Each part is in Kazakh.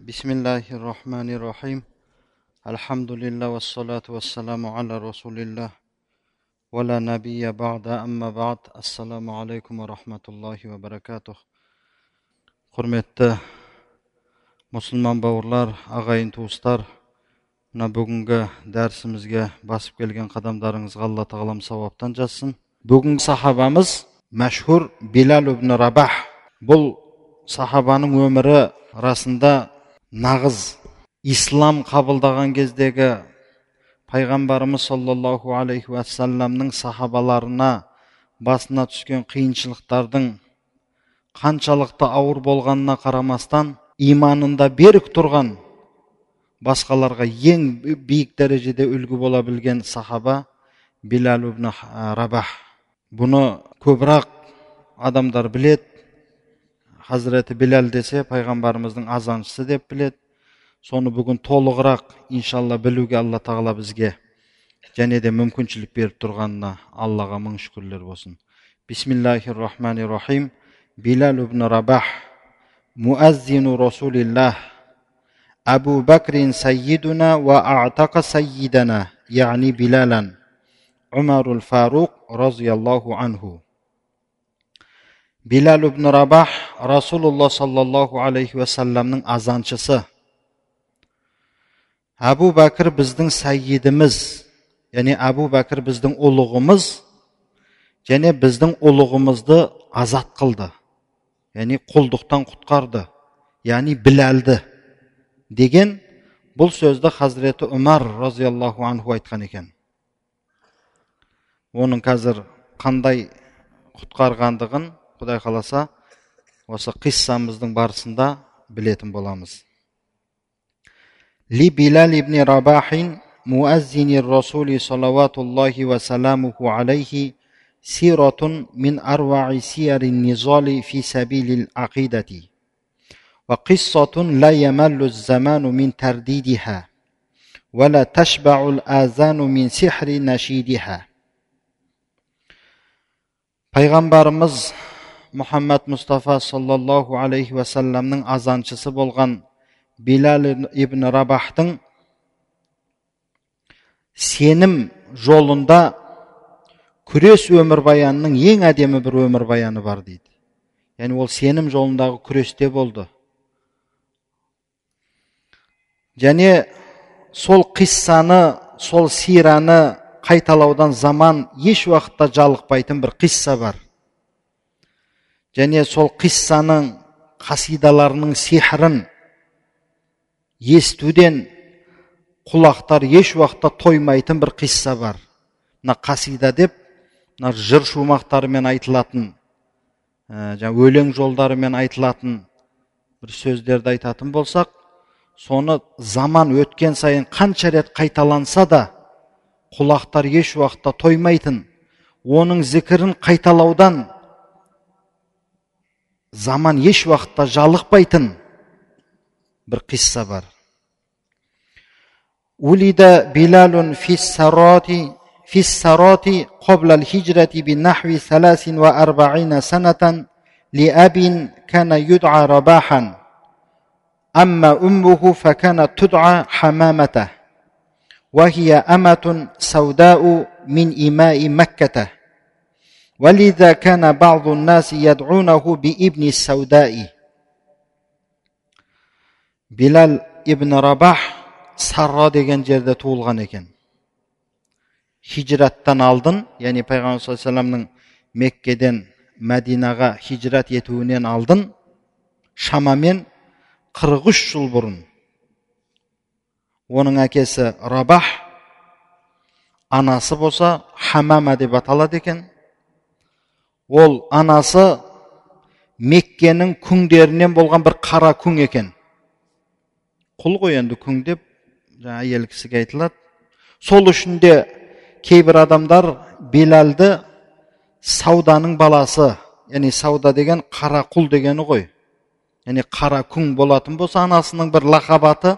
بسم الله الرحمن الرحيم الحمد لله والصلاة والسلام على رسول الله ولا نبي بعد أما بعد السلام عليكم ورحمة الله وبركاته құрметті мұсылман бауырлар ағайын туыстар мына бүгінгі дәрісімізге басып келген қадамдарыңызға алла тағалам сауаптан жазсын бүгінгі сахабамыз мәшһүр билал ибн рабах бұл сахабаның өмірі расында нағыз ислам қабылдаған кездегі пайғамбарымыз саллаллаху алейхи уассаламның сахабаларына басына түскен қиыншылықтардың қаншалықты ауыр болғанына қарамастан иманында берік тұрған басқаларға ең биік дәрежеде үлгі бола білген сахаба билал ибн рабах бұны көбірек адамдар білет хазіреті біләл десе пайғамбарымыздың азаншысы деп біледі соны бүгін толығырақ иншалла білуге алла тағала бізге және де мүмкіншілік беріп тұрғанына аллаға мың шүкірлер болсын бисмиллахи рахмани рахим биләл ибн рабах муәззину расулиллах әбу бәкрин сайидуна уа сайидана яғни умарул фаруқ разияллаху анху биләл ибн рабах расулулла саллаллаху алейхи уассаламның азаншысы әбу бәкір біздің сәйидіміз яғни әбу бәкір біздің ұлығымыз және біздің ұлығымызды азат қылды яғни құлдықтан құтқарды яғни біләлді деген бұл сөзді хазіреті үмар разиаллаху анху айтқан екен оның қазір қандай құтқарғандығын құдай қаласа осы қиссамыздың барысында білетін боламыз ли билал ибн рабахин муаззини расули салауатуллахи вассаламуху алейхи سيرة من أروع سير النضال في سبيل العقيدة وقصة لا يمل الزمان من ترديدها ولا تشبع الآذان من سحر نشيدها пайғамбарымыз мұхаммад мұстафа саллаллаху алейхи уассаламның азаншысы болған билал ибн рабахтың сенім жолында күрес өмірбаянының ең әдемі бір өмірбаяны бар дейді яғни ол сенім жолындағы күресте болды және сол қиссаны сол сираны қайталаудан заман еш уақытта жалықпайтын бір қисса бар және сол қиссаның қасидаларының сиқырын естуден құлақтар еш уақытта тоймайтын бір қисса бар. Мына қасида деп мына жыр шумақтарымен айтылатын ә, жаңа өлең жолдарымен айтылатын бір сөздерді айтатын болсақ соны заман өткен сайын қанша рет қайталанса да құлақтар еш уақытта тоймайтын оның зікірін қайталаудан заман еш уақытта жалықпайтын бір қисса бар улида билалун фиссарати في السرات قبل الهجرة بنحو ثلاث وأربعين سنة لأب كان يدعى رباحا أما أمه فكانت تدعى حمامته وهي أمة سوداء من إماء مكة ولذا كان بعض الناس يدعونه بابن السوداء بلال ابن رباح сарра деген жерде туылған екен хижраттан алдын яғни пайғамбар саллаллаху алейhi меккеден мәдинаға хижрат етуінен алдын шамамен 43 жыл бұрын оның әкесі рабах анасы болса хамама деп аталады екен ол анасы меккенің күңдерінен болған бір қара күң екен. Құл ғой енді күң деп жаңа әйел кісіге айтылады. Сол үшін де кейбір адамдар белалды сауданың баласы яғни сауда деген қара құл дегені ғой. Яғни қара күң болатын болса анасының бір лақабаты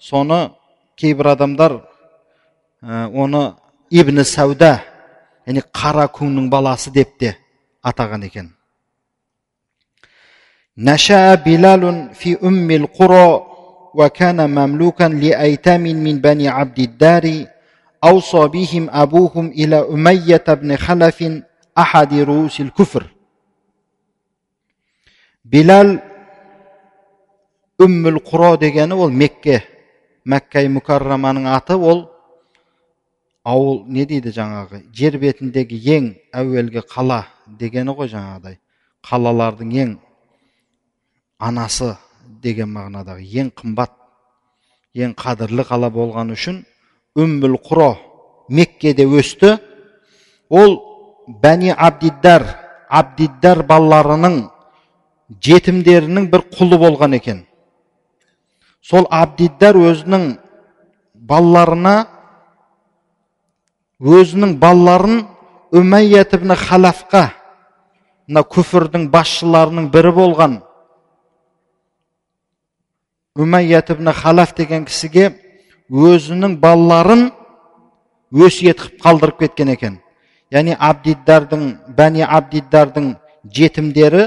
соны кейбір адамдар оны ибн сауда яғни қара күңнің баласы деп те атаған екен نشأ بلال في أم القرى وكان مملوكا لأيتام من بني عبد الدار أوصى بهم أبوهم إلى أمية بن خلف أحد رؤوس الكفر بلال үммүл құро дегені ол мекке мәккәй мүкәрраманың аты ол ауыл не дейді жаңағы жер бетіндегі ең әуелгі қала дегені ғой жаңағыдай. Қалалардың ең анасы деген мағынадағы ең қымбат ең қадірлі қала болғаны үшін үммүл құро меккеде өсті. Ол бәни абдиддар абдиддар балаларының жетімдерінің бір құлы болған екен. Сол абдиддар өзінің балаларына өзінің балаларын үмәйят халафқа мына күфірдің басшыларының бірі болған үмәйят ибн халаф деген кісіге өзінің балаларын өсиет қылып қалдырып кеткен екен. Яғни абдиддардың бәни абдиддардың жетімдері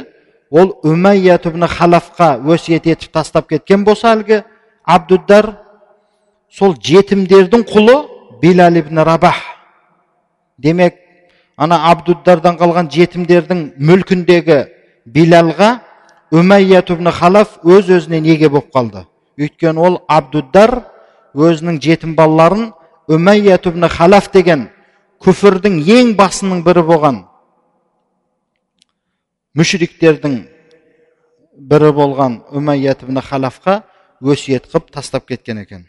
ол үмәйят ибн халафқа өсиет етіп тастап кеткен болса әлгі абдуддар сол жетімдердің құлы билал ибн рабах. Демек ана абдуддардан қалған жетімдердің мүлкіндегі билалға үмәйят халаф өз өзіне неге болып қалды? Өйткені ол абдуддар өзінің жетім балаларын үмәйят халаф деген күфірдің ең басының бірі болған мүшриктердің бірі болған үмәйят халафқа өсиет қылып тастап кеткен екен.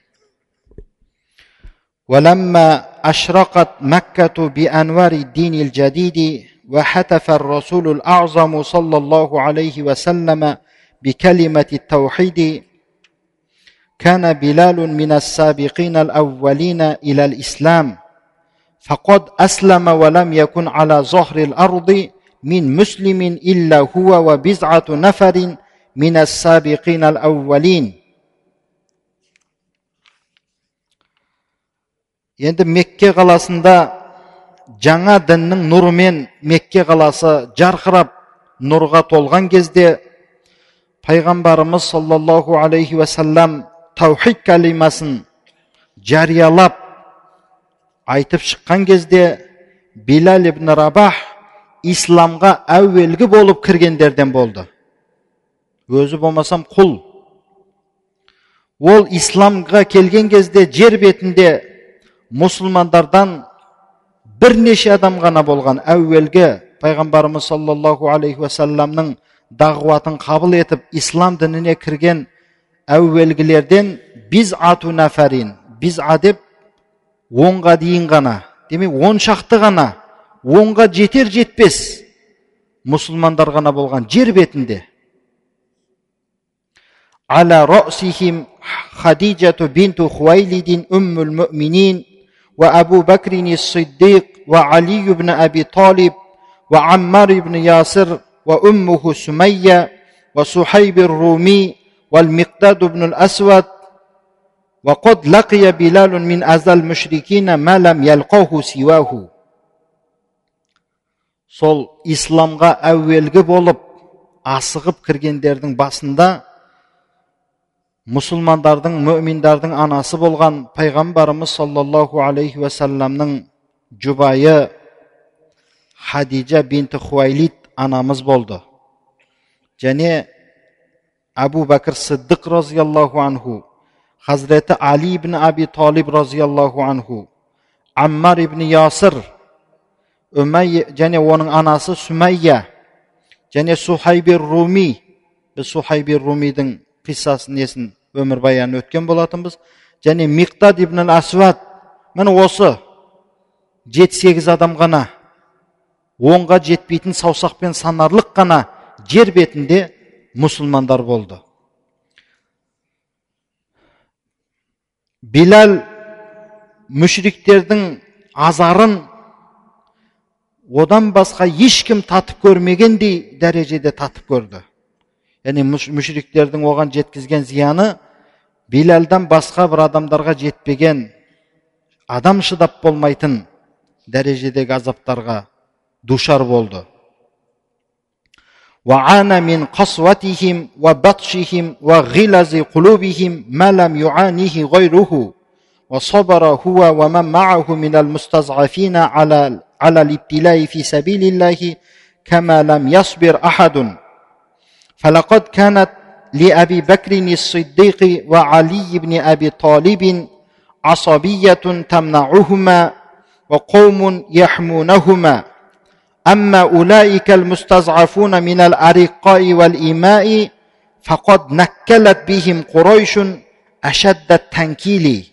ولما أشرقت مكة بأنوار الدين الجديد وحتف الرسول الأعظم صلى الله عليه وسلم بكلمة التوحيد كان بلال من السابقين الأولين إلى الإسلام. فقد أسلم ولم يكن على ظهر الأرض من مسلم إلا هو وبزعة نفر من السابقين الأولين. Енді мекке қаласында жаңа діннің нұрымен мекке қаласы жарқырап нұрға толған кезде пайғамбарымыз саллаллаху алейхи уассалам таухид кәлимасын жариялап айтып шыққан кезде билал ибн рабах исламға әуелгі болып кіргендерден болды. Өзі болмасам құл. Ол исламға келген кезде жер бетінде мұсылмандардан бірнеше адам ғана болған. Әуелгі пайғамбарымыз саллаллаху алейхи уассаламның дағуатын қабыл етіп ислам дініне кірген әуелгілерден біз ату нафарин биза деп онға дейін ғана демек он шақты ғана онға жетер жетпес мұсылмандар ғана болған жер бетінде. Хадиджату бинту хуайлидин мүминин وأبو بكر الصديق وعلي بن أبي طالب وعمار بن ياسر وأمه سمية وصحيب الرومي والمقداد بن الأسود وقد لقي بلال من أزل المشركين ما لم يلقاه سواه сол исламға әуелгі болып асығып кіргендердің басында мұсылмандардың мүминдардың анасы болған пайғамбарымыз саллаллаху алейхи уассаламның жұбайы хадижа бинті хуайлид анамыз болды. Және әбу бәкір сыддық разиаллаху анху хазіреті али ибн аби талиб разиаллаху анху аммар ибн ясыр үмәй және оның анасы сүмәйя және сухайбир руми. Біз сухайбир румидің қиссасын несін өмірбаянын өткен болатынбыз. Және миқтад ибн асвад міне осы жеті сегіз адам ғана онға жетпейтін саусақпен санарлық қана жер бетінде мұсылмандар болды. Билал мүшриктердің азарын одан басқа ешкім татып көрмегендей дәрежеде татып көрді яғни мүшриктердің оған жеткізген зияны билалдан басқа бір адамдарға жетпеген адам шыдап болмайтын дәрежедегі азаптарға душар болды وعانى من قسوتهم وبطشهم وغلظ قلوبهم ما لم يعانيه غيره وصبر هو ومن معه من المستضعفين على على الابتلاء في سبيل الله كما لم يصبر احد فلقد كانت لأبي بكر الصديق وعلي بن أبي طالب عصبية تمنعهما وقوم يحمونهما. أما أولئك المستضعفون من الأرقاء والإيماء فقد نكلت بهم قريش أشد التنكيل.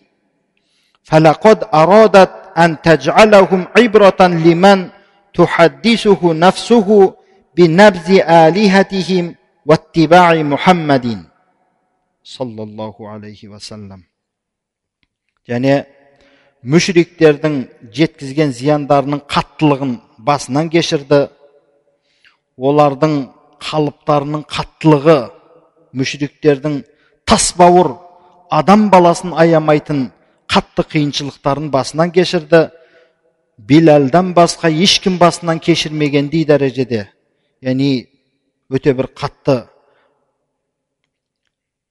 فلقد أرادت أن تجعلهم عبرة لمن تحدثه نفسه بنبذ آلهتهم واتباع محمد صلى الله عليه وسلم және мүшриктердің жеткізген зияндарының қаттылығын басынан кешірді олардың қалыптарының қаттылығы мүшриктердің тас бауыр адам баласын аямайтын қатты қиыншылықтарын басынан кешірді биләлдан басқа ешкім басынан кешірмегендей дәрежеде яғни өте бір қатты.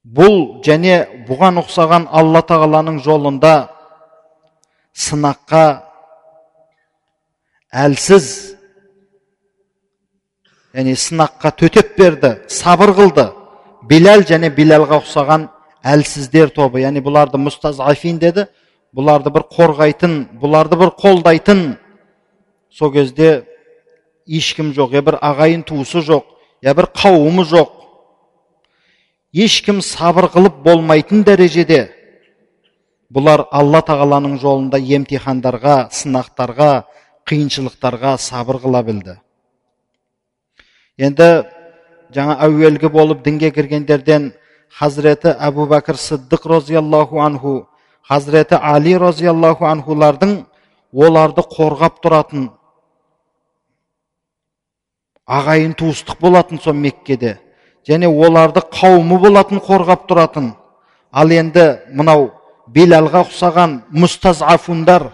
Бұл және бұған ұқсаған алла тағаланың жолында сынаққа әлсіз яғни сынаққа төтеп берді сабыр қылды. Биләл және биләлға ұқсаған әлсіздер тобы. Яғни бұларды мұстазафин деді бұларды бір қорғайтын бұларды бір қолдайтын. Сол кезде ешкім жоқ я бір ағайын туысы жоқ. Я бір қауымы жоқ. Ешкім сабыр қылып болмайтын дәрежеде бұлар алла тағаланың жолында емтихандарға сынақтарға қиыншылықтарға сабыр қыла білді. Енді жаңа әуелгі болып дінге кіргендерден хазіреті әбу бәкір сыддық розиаллаху анху хазіреті али розиаллаху анхулардың оларды қорғап тұратын ағайын туыстық болатын сол меккеде және оларды қауымы болатын қорғап тұратын. Ал енді мынау белалға ұқсаған мұстазафундар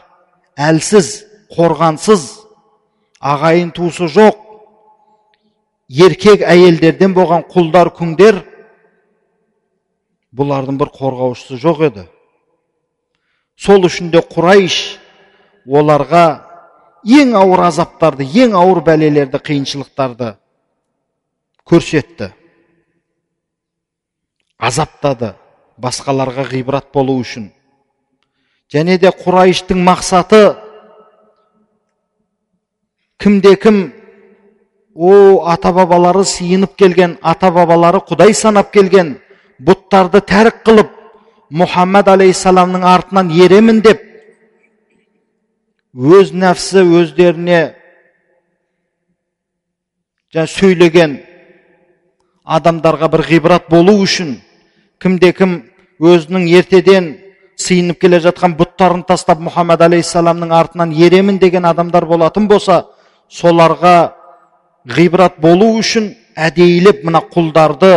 әлсіз қорғансыз ағайын туысы жоқ еркек әйелдерден болған құлдар күңдер бұлардың бір қорғаушысы жоқ еді. Сол үшін де құрайш оларға ең ауыр азаптарды ең ауыр бәлелерді қиыншылықтарды көрсетті. Азаптады басқаларға ғибрат болу үшін. Және де құрайыштың мақсаты кімде кім о ата бабалары сиынып келген ата бабалары құдай санап келген бұттарды тәрік қылып мұхаммад алейхисаламның артынан еремін деп өз нәпсі өздеріне жаңа сөйлеген адамдарға бір ғибрат болу үшін кімде кім өзінің ертеден сыйынып келе жатқан бұттарын тастап мұхаммад алейхисаламның артынан еремін деген адамдар болатын болса соларға ғибрат болу үшін әдейілеп мына құлдарды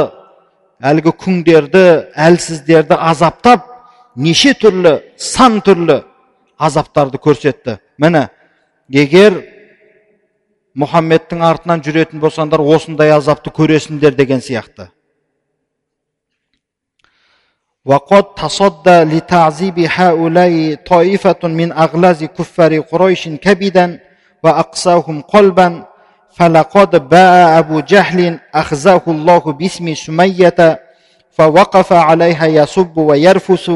әлгі күңдерді әлсіздерді азаптап неше түрлі сан түрлі азаптарды көрсетті. міне егер мұхаммедтің артынан жүретін болсаңдар осындай азапты көресіңдер деген сияқты وقد تصدى لتعذيب هؤلاء طائفة من أغلاظ كفار قريش كبدا وأقساهم قلبا فلقد باء أبو جهل أخزاه الله باسم سمية فوقف عليها يصب ويرفس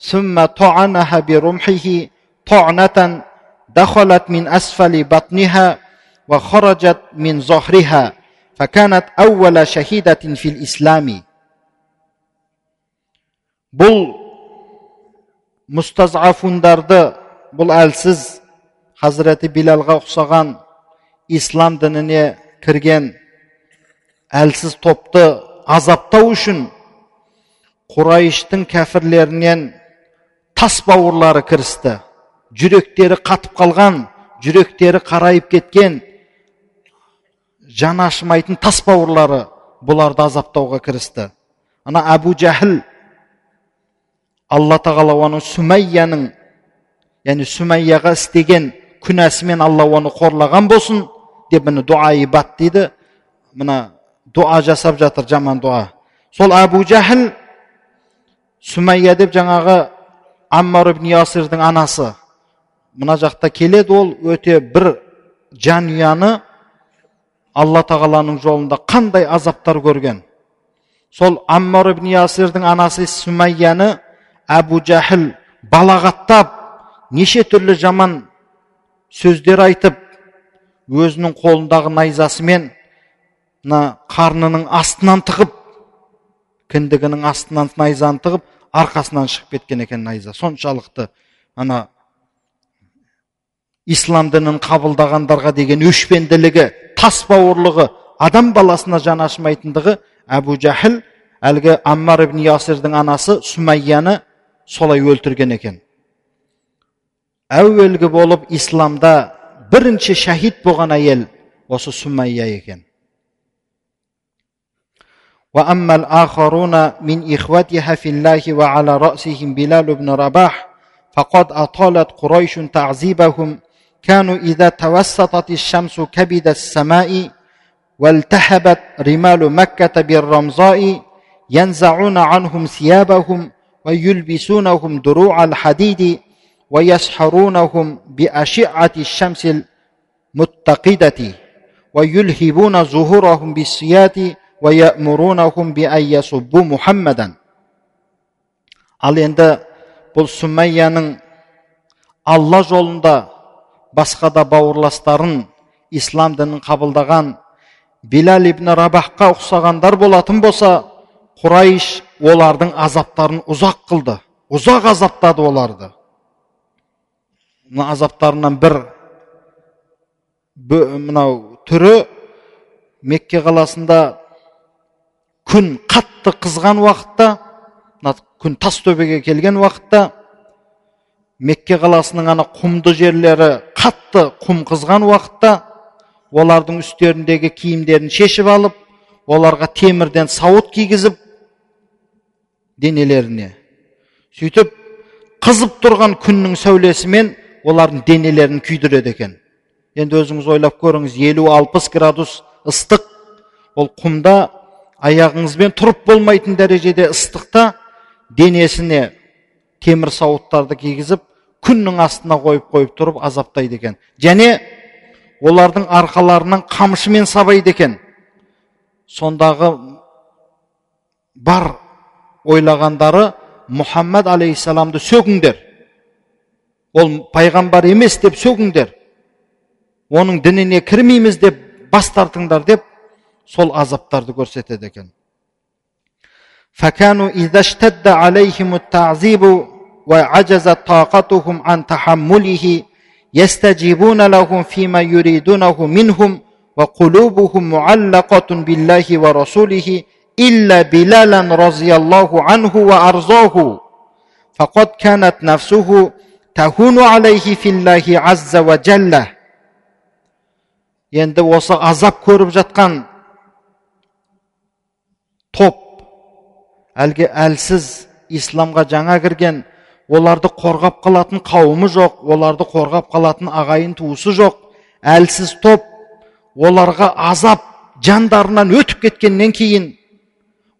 ثم طعنها برمحه طعنة دخلت من أسفل بطنها وخرجت من ظهرها فكانت أول شهيدة في الإسلام бұл мұстазафундарды бұл әлсіз хазіреті билалға ұқсаған ислам дініне кірген әлсіз топты азаптау үшін құрайыштың кәфірлерінен тас бауырлары кірісті жүректері қатып қалған жүректері қарайып кеткен жаны ашымайтын тас бауырлары бұларды азаптауға кірісті. Ана әбу жәһіл алла тағала оны сүмәйяның яғни сүмәйяға істеген күнәсімен алла оны қорлаған болсын деп міне дуа ибат дейді. Мына дуа жасап жатыр жаман дуа. Сол әбу жәһіл сүмәйя деп жаңағы аммар ибн ясирдің анасы. Мына жақта келеді ол өте бір жанұяны алла тағаланың жолында қандай азаптар көрген. Сол аммар ибн ясирдің анасы сүмәйяны әбу жәһіл балағаттап неше түрлі жаман сөздер айтып өзінің қолындағы найзасымен мына қарнының астынан тығып кіндігінің астынан найзаны тығып арқасынан шығып кеткен екен найза. Соншалықты ана ислам дінін қабылдағандарға деген өшпенділігі тас бауырлығы адам баласына жан ашымайтындығы әбу жәһіл әлгі аммар ибн ясирдің анасы сүмәйяны солай өлтірген екен әуелгі болып исламда бірінші шахид болған әйел осы сүмәйя екен وأما الآخرون من إخوتها في الله وعلى رأسهم بلال بن رباح فقد أطالت قريش تعذيبهم كانوا إذا توسطت الشمس كبد السماء والتهبت رمال مكة بالرمزاء ينزعون عنهم ثيابهم ويلبسونهم دروع الحديد ويسحرونهم بأشعة الشمس المتقدة ويلهبون ظهورهم بالسيات ويأمرونهم بأن يصبوا محمدا ал енді бұл сүмәйяның алла жолында басқа да бауырластарын ислам дінін қабылдаған билал ибн рабахқа ұқсағандар болатын болса құрайш олардың азаптарын ұзақ қылды ұзақ азаптады оларды. Мына азаптарынан бір мынау түрі мекке қаласында күн қатты қызған уақытта мына күн тас төбеге келген уақытта мекке қаласының ана құмды жерлері қатты құм қызған уақытта олардың үстеріндегі киімдерін шешіп алып оларға темірден сауыт кигізіп денелеріне сөйтіп қызып тұрған күннің сәулесімен олардың денелерін күйдіреді екен. Енді өзіңіз ойлап көріңіз елу алпыс градус ыстық. Ол құмда аяғыңызбен тұрып болмайтын дәрежеде ыстықта денесіне темір сауыттарды кигізіп күннің астына қойып қойып тұрып азаптайды екен. Және олардың арқаларынан қамшымен сабайды екен. Сондағы бар ойлағандары мұхаммад алейхисаламды сөгіңдер. Ол пайғамбар емес деп сөгіңдер. Оның дініне кірмейміз деп бас тартыңдар деп сол азаптарды көрсетеді екен. فكانوا إذا اشتد عليهم التعذيب وعجز طاقتهم عن تحمله يستجيبون لهم فيما يريدونه منهم وقلوبهم معلقة بالله ورسوله إلا بلالا رضي الله عنه وأرضاه فقد كانت نفسه тахуну алейхи филлахи азза ва джалла енді осы азап көріп жатқан топ әлгі әлсіз исламға жаңа кірген оларды қорғап қалатын қауымы жоқ оларды қорғап қалатын ағайын туысы жоқ әлсіз топ оларға азап жандарынан өтіп кеткеннен кейін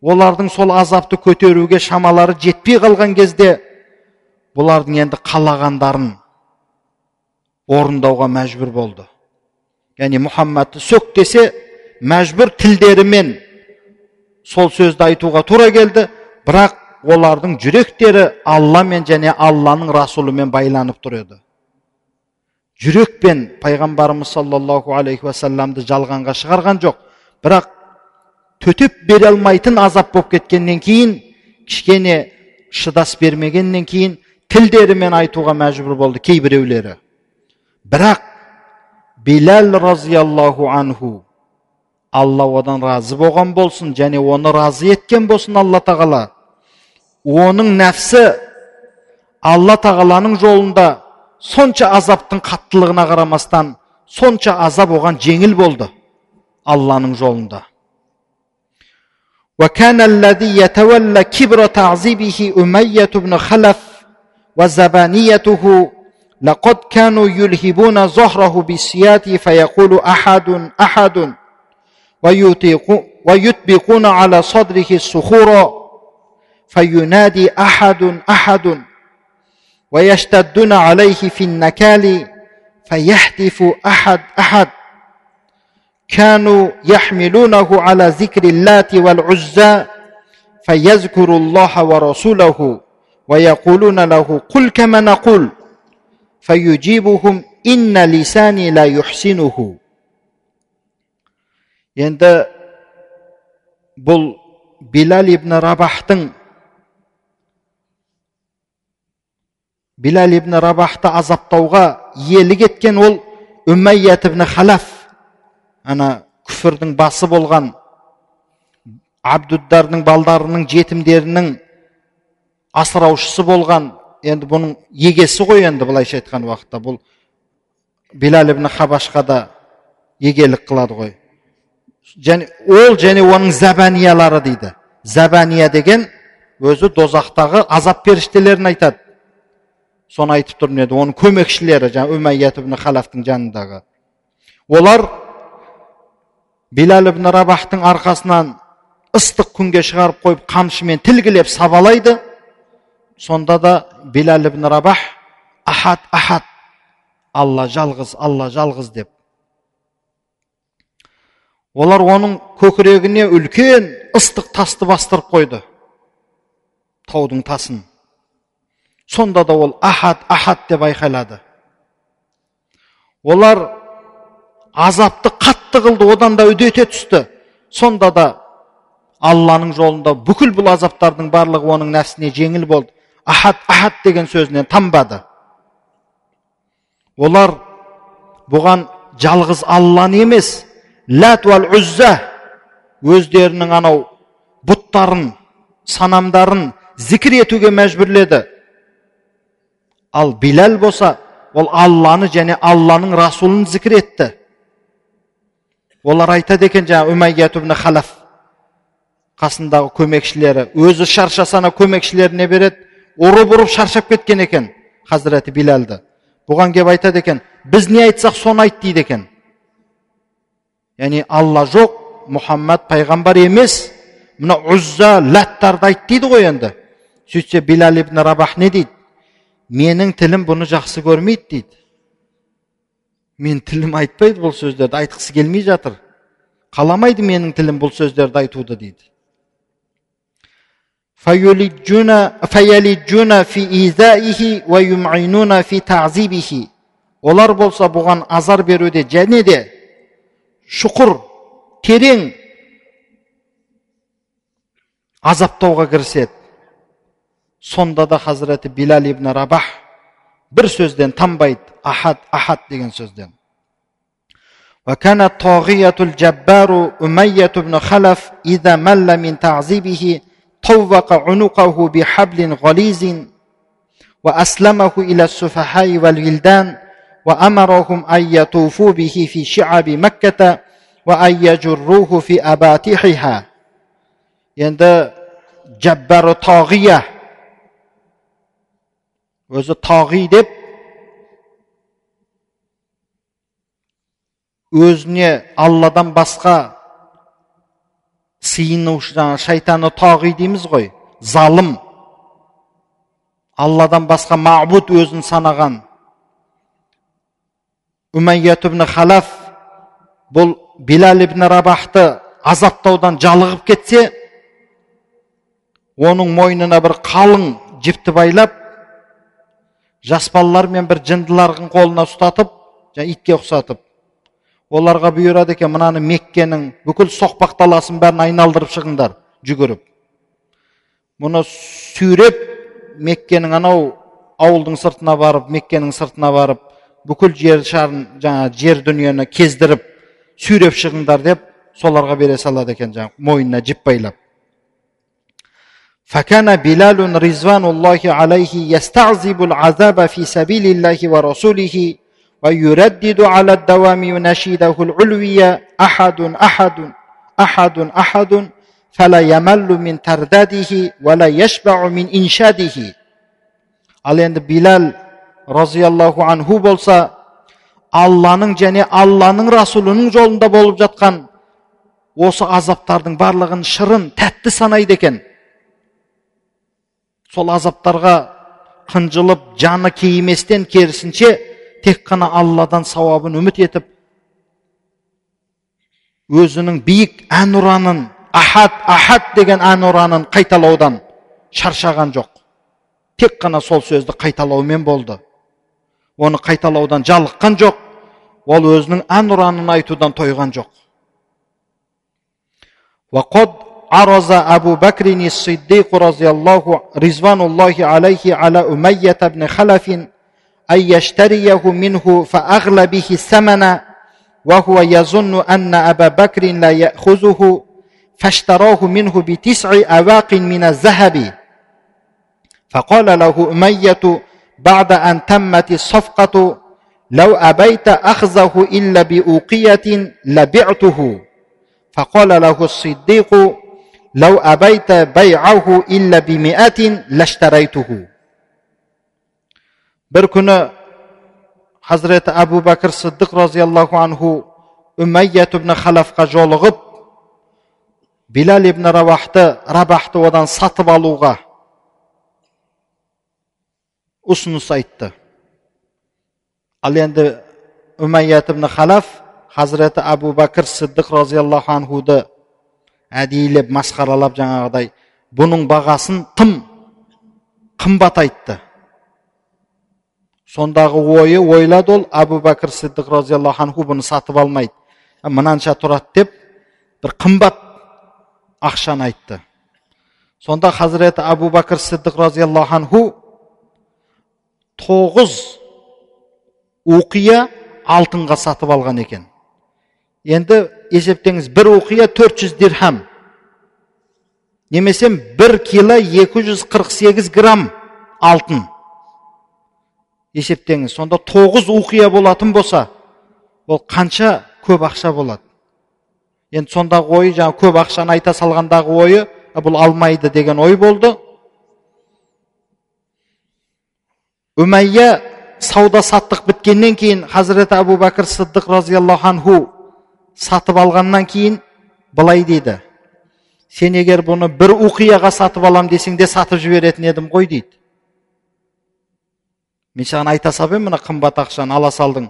олардың сол азапты көтеруге шамалары жетпей қалған кезде бұлардың енді қалағандарын орындауға мәжбүр болды. Яғни мұхаммадты сөк десе мәжбүр тілдерімен сол сөзді айтуға тура келді бірақ олардың жүректері алламен және алланың расулымен байланып тұр еді жүрекпен пайғамбарымыз саллаллаху алейхи уассаламды жалғанға шығарған жоқ. Бірақ төтеп бере алмайтын азап болып кеткеннен кейін кішкене шыдас бермегеннен кейін тілдерімен айтуға мәжбүр болды кейбіреулері бірақ биләл разиаллаху анху алла одан разы болған болсын және оны разы еткен болсын алла тағала оның нәпсі алла тағаланың жолында сонша азаптың қаттылығына қарамастан сонша азап оған жеңіл болды алланың жолында وكان الذي يتولى كبر تعذيبه أمية بن خلف وزبانيته لقد كانوا يلهبون ظهره بالسيات فيقول أحد أحد ويطيق ويطبقون على صدره الصخور فينادي أحد أحد ويشتدون عليه في النكال فيهتف أحد أحد كانوا يحملونه على ذكر اللات والعزى فيذكر الله ورسوله ويقولون له قل كما نقول فيجيبهم إن لساني لا يحسنه енді бұл билал ибн рабахтың билал ибн рабахты азаптауға иелік еткен ол үмәйят ибн халаф ана күфірдің басы болған абдуддардың балдарының жетімдерінің асыраушысы болған енді бұның егесі ғой енді былайша айтқан уақытта бұл билал ибн хабашқа да егелік қылады ғой және ол және оның забаниялары дейді забания деген өзі дозақтағы азап періштелерін айтады соны айтып тұрмын еді оның көмекшілері жаңағы үмәйят ибн халафтың жанындағы. Олар билал ибн рабахтың арқасынан ыстық күнге шығарып қойып қамшымен тілгілеп сабалайды. Сонда да билал ибн рабах ахат ахат алла жалғыз алла жалғыз деп. Олар оның көкірегіне үлкен ыстық тасты бастырып қойды. Таудың тасын. Сонда да ол ахат ахат деп айқайлады. Олар азапты қатты қылды одан да үдете түсті. Сонда да алланың жолында бүкіл бұл азаптардың барлығы оның нәпсіне жеңіл болды. Ахат ахат деген сөзінен танбады. Олар бұған жалғыз алланы емес ләт уәл үззә өздерінің анау бұттарын санамдарын зікір етуге мәжбүрледі. Ал биләл болса ол алланы және алланың расулын зікір етті олар айтады екен жаңағы ибн халаф қасындағы көмекшілері өзі шаршаса ана көмекшілеріне береді ұрып ұрып шаршап кеткен екен хазіреті биләлді бұған келіп айтады екен біз не айтсақ соны айт дейді екен. Яғни алла жоқ мұхаммад пайғамбар емес мына ұзза ләттарды айт дейді ғой енді. Сөйтсе билал ибн рабах не дейді? Менің тілім бұны жақсы көрмейді дейді мен тілім айтпайды бұл сөздерді айтқысы келмей жатыр қаламайды менің тілім бұл сөздерді айтуды дейді олар болса бұған азар беруде және де шұқыр терең азаптауға кіріседі сонда да хазіреті билал ибн рабах бір сөзден танбайды ахад ахад деген сөзден وكان الطاغية الجبار أمية بن خلف إذا مل من تعذيبه طوق عنقه بحبل غليظ وأسلمه إلى السفهاء والولدان وأمرهم أن يطوفوا به في شعب مكة وأن يجروه في أباطحها енді жаббары тағия өзі тағи деп өзіне алладан басқа сыйынушы жаңағы шайтаны тағи дейміз ғой залым алладан басқа мағбуд өзін санаған үмәйят ибн халаф бұл билал ибн рабахты азаптаудан жалығып кетсе оның мойнына бір қалың жіпті байлап жас балалар мен бір жындылардың қолына ұстатып жаңа итке ұқсатып. Оларға бұйырады екен мынаны меккенің бүкіл соқпақ даласын бәрін айналдырып шығыңдар жүгіріп. Мұны сүйреп меккенің анау ауылдың сыртына барып меккенің сыртына барып бүкіл жер шарын жаңа жер дүниені кездіріп сүйреп шығыңдар деп соларға бере салады екен жаңағы мойнына жіп байлап فكان بلال رضوان الله عليه يستعذب العذاب في سبيل الله ورسوله ويردد على الدوام نشيده العلوي أحد أحد أحد أحد فلا يمل من ترداده ولا يشبع من إنشاده ал енді билал разиаллаху анху болса алланың және алланың расулының жолында болып жатқан осы азаптардың барлығын шырын тәтті санайды екен сол азаптарға қынжылып жаны кейіместен керісінше тек қана алладан сауабын үміт етіп өзінің биік әнұранын ахат ахат деген әнұранын қайталаудан шаршаған жоқ. Тек қана сол сөзді қайталаумен болды. Оны қайталаудан жалыққан жоқ ол өзінің әнұранын айтудан тойған жоқ. عرض أبو بكر الصديق رضي الله رضوان الله عليه على أمية بن خلف أن يشتريه منه فأغلى به الثمن وهو يظن أن أبا بكر لا يأخذه فاشتراه منه بتسع أواق من الذهب. فقال له أمية بعد أن تمت الصفقة لو أبيت أخذه إلا بأوقية لبعته. فقال له الصديق لو أبيت بيعه إلا بمئة لاشتريته. بركنا حضرة أبو بكر الصديق رضي الله عنه أمية بن خلف قجول غب بلال بن رواحة ربحت ودان سطب لغة أسن سيطة عند أمية بن خلف حضرة أبو بكر الصديق رضي الله عنه әдейілеп масқаралап жаңағыдай бұның бағасын тым қымбат айтты. Сондағы ойы ойлады ол әбу бәкір сиддық разиаллаху анху бұны сатып алмайды. Мынанша тұрады деп бір қымбат ақшаны айтты. Сонда хазіреті әбу бәкір сиддық разиаллаху анху тоғыз уқия алтынға сатып алған екен. Енді есептеңіз бір оқия 400 дирхам немесе бір кило 248 грамм алтын есептеңіз сонда тоғыз уқия болатын болса ол қанша көп ақша болады енді сондағы ойы жаңа көп ақшаны айта салғандағы ойы бұл алмайды деген ой болды үмәйя сауда саттық біткеннен кейін хазіреті әбу бәкір сыддық разиаллаху анху сатып алғаннан кейін былай дейді. Сен егер бұны бір уқияға сатып алам десең де сатып жіберетін едім ғой дейді. Мен саған айта салып едім мына қымбат ақшаны ала салдың.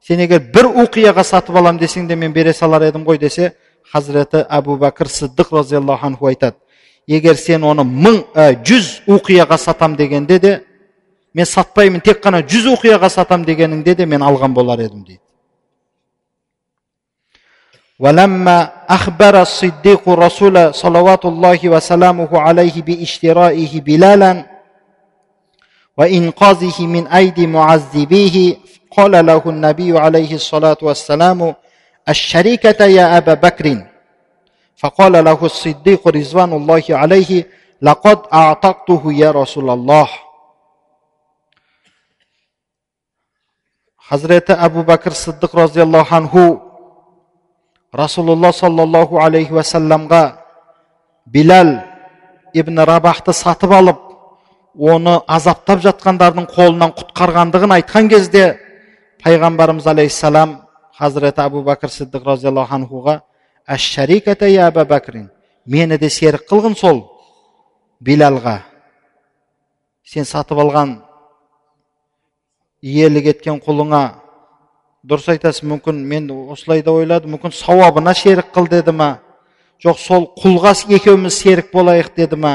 Сен егер бір уқияға сатып алам десең де мен бере салар едім ғой десе хазіреті әбу бәкір сыддық разиаллаху анху айтады. Егер сен оны мың ә, жүз уқияға сатам дегенде де мен сатпаймын тек қана жүз уқияға сатам дегеніңде де мен алған болар едім дейді. ولما أخبر الصديق رسول صلوات الله وسلامه عليه باشترائه بلالا وإنقاذه من أيدي معذبيه قال له النبي عليه الصلاة والسلام الشريكة يا أبا بكر. فقال له الصديق رضوان الله عليه لقد أعتقته يا رسول الله. حضرت أبو بكر الصديق رضي الله عنه расулалла саллаллаху алейхи уассаламға билал ибн рабахты сатып алып оны азаптап жатқандардың қолынан құтқарғандығын айтқан кезде пайғамбарымыз алейхисалам хазіреті әбу бәкір сиддық разиаллаху анхуға әбу бәкірин мені де серік қылғын сол билалға сен сатып алған иелік еткен құлыңа дұрыс айтасыз мүмкін мен осылай да ойладым мүмкін сауабына серік қыл деді ма жоқ сол құлға екеуміз серік болайық деді ма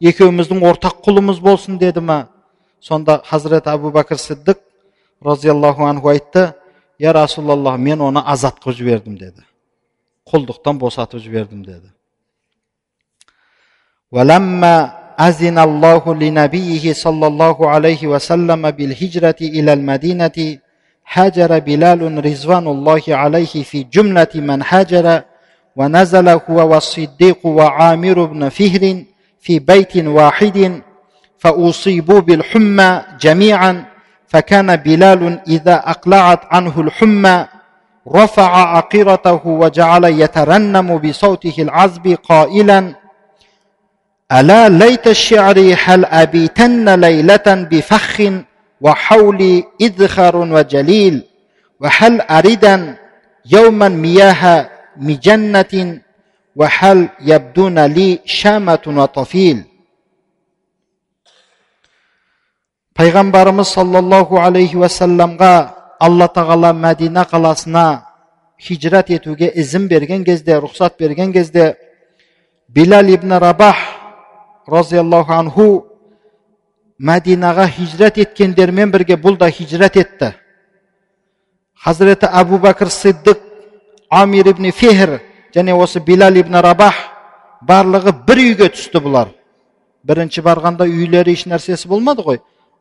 екеуміздің ортақ құлымыз болсын деді ма сонда хазірет әбу бәкір сиддік разиаллаху анху айтты я расулаллах мен оны азат қылып жібердім деді құлдықтан босатып жібердім деді أذن الله لنبيه صلى الله عليه وسلم بالهجرة إلى المدينة هاجر بلال رضوان الله عليه في جملة من هاجر ونزل هو والصديق وعامر بن فهر في بيت واحد فأصيبوا بالحمى جميعا فكان بلال إذا أقلعت عنه الحمى رفع عقيرته وجعل يترنم بصوته العذب قائلا ألا ليت الشعر هل أبيتن ليلة بفخ وحولي إذخر وجليل وهل أريدا يوما مياه مجنة وهل يبدون لي شامة وطفيل пайғамбарымыз саллаллаху алейхи уассаламға алла тағала мәдина қаласына хижрат етуге ізін берген кезде рұқсат берген кезде билал ибн рабах разиаллаху анху мәдинаға хижрат еткендермен бірге бұл да хижрат етті хазіреті әбу бәкір сиддық амир ибн фехр және осы билал ибн рабах барлығы бір үйге түсті бұлар бірінші барғанда үйлері еш нәрсесі болмады ғой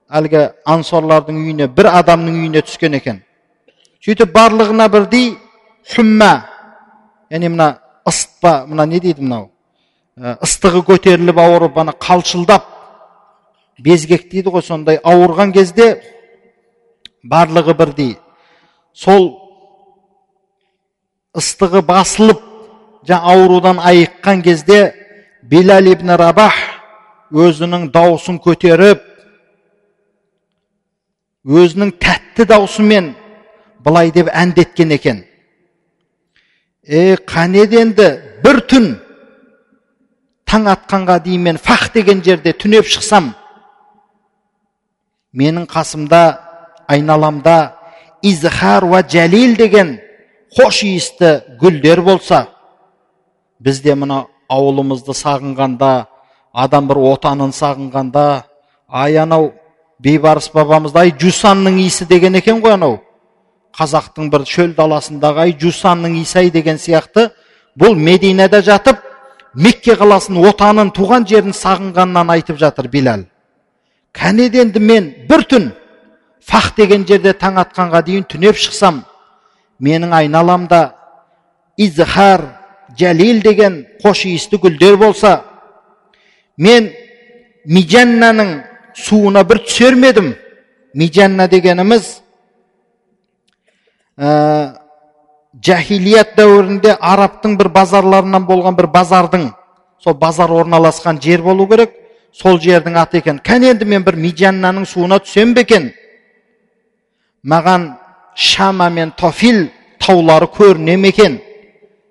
әлгі ансорлардың үйіне бір адамның үйіне түскен екен сөйтіп барлығына бірдей хүммә яғни мына ысытпа мына не дейді мынау ыстығы көтеріліп ауырып ана қалшылдап безгек дейді ғой сондай ауырған кезде барлығы бірдей. Сол ыстығы басылып жаңа аурудан айыққан кезде билал ибн рабах өзінің даусын көтеріп өзінің тәтті даусымен былай деп әндеткен екен. Е қанеді енді бір түн таң атқанға дейін мен фах деген жерде түнеп шықсам менің қасымда айналамда изхар уа жәлил деген хош иісті гүлдер болса бізде мына ауылымызды сағынғанда адам бір отанын сағынғанда ай анау бейбарыс бабамызды ай жусанның иісі деген екен ғой анау қазақтың бір шөл даласындағы ай жусанның иісі ай деген сияқты бұл мединада жатып мекке қаласын отанын туған жерін сағынғаннан айтып жатыр билал кәнеде енді мен бір түн фах деген жерде таң атқанға дейін түнеп шықсам менің айналамда изхар жәлил деген қош иісті гүлдер болса мен мижаннаның суына бір түсер ме едім? Мижанна дегеніміз ә, жахилият дәуірінде арабтың бір базарларынан болған бір базардың сол базар орналасқан жер болу керек. Сол жердің аты екен. Кәне енді мен бір мижаннаның суына түсем бе екен? Маған шама мен тофил таулары көріне ме екен?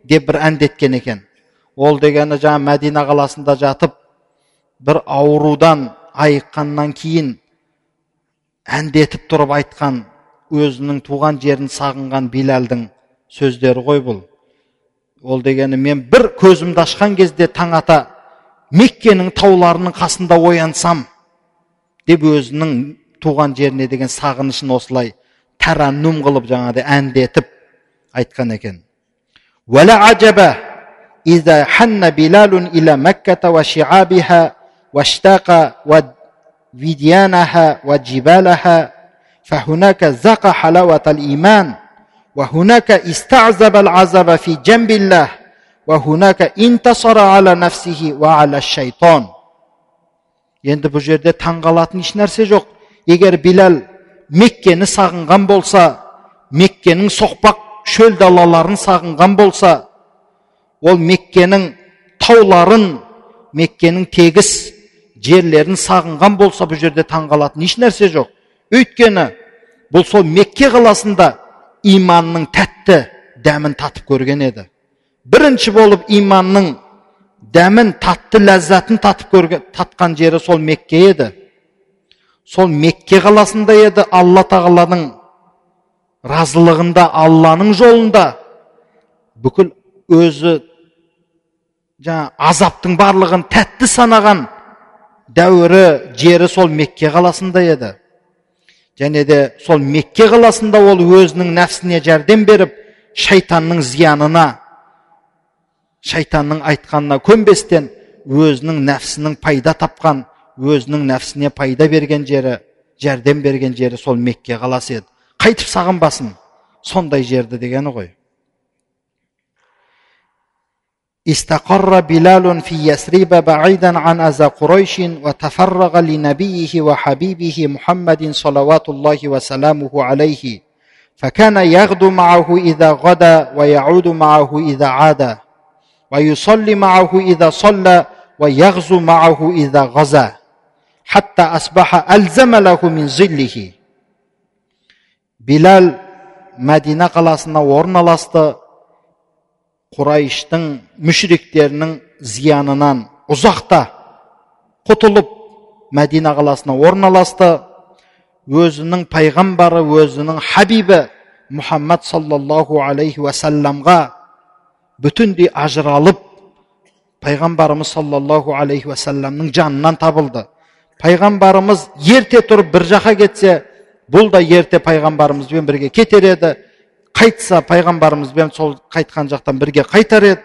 деп бір әндеткен екен. Ол дегені жаңа мәдина қаласында жатып бір аурудан айыққаннан кейін әндетіп тұрып айтқан өзінің туған жерін сағынған билалдың сөздері ғой бұл. Ол дегені мен бір көзімді ашқан кезде таң ата меккенің тауларының қасында оянсам деп өзінің туған жеріне деген сағынышын осылай тараннум қылып жаңағыдай әндетіп айтқан екен ولا عجب إذا حن بلال إلى مكة وشعابها واشتاق وديانها وجبالها فهناك ذاق حلاوة الإيمان وهناك استعذب العذاب في جنب الله وهناك انتصر على نفسه وعلى الشيطان енді бұл жерде таңғалатын еш нәрсе жоқ егер билал меккені сағынған болса меккенің соқпақ шөл далаларын сағынған болса ол меккенің тауларын меккенің тегіс жерлерін сағынған болса бұл жерде таңғалатын еш нәрсе жоқ өйткені бұл сол мекке қаласында иманның тәтті дәмін татып көрген еді бірінші болып иманның дәмін татты ләззатын татып көрген татқан жері сол мекке еді сол мекке қаласында еді алла тағаланың разылығында алланың жолында бүкіл өзі жаңа азаптың барлығын тәтті санаған дәуірі жері сол мекке қаласында еді және де сол мекке қаласында ол өзінің нәпсіне жәрдем беріп шайтанның зиянына шайтанның айтқанына көнбестен өзінің нәпсінің пайда тапқан өзінің нәпсіне пайда берген жері жәрдем берген жері сол мекке қаласы еді қайтып сағынбасын сондай жерді дегені ғой استقر بلال في يثرب بعيدا عن أذى قريش وتفرغ لنبيه وحبيبه محمد صلوات الله وسلامه عليه فكان يغدو معه إذا غدا ويعود معه إذا عاد ويصلي معه إذا صلى ويغزو معه إذا غزا حتى أصبح ألزم له من ظله билал мәдина қаласына орналасты құрайыштың мүшриктерінің зиянынан ұзақта құтылып мәдина қаласына орналасты өзінің пайғамбары өзінің хабибі мұхаммад саллаллаху алейхи уассаламға бүтіндей ажыралып пайғамбарымыз саллаллаху алейхи уассаламның жанынан табылды пайғамбарымыз ерте тұрып бір жаққа кетсе бұл да ерте пайғамбарымызбен бірге кетер еді қайтса пайғамбарымызбен сол қайтқан жақтан бірге қайтар еді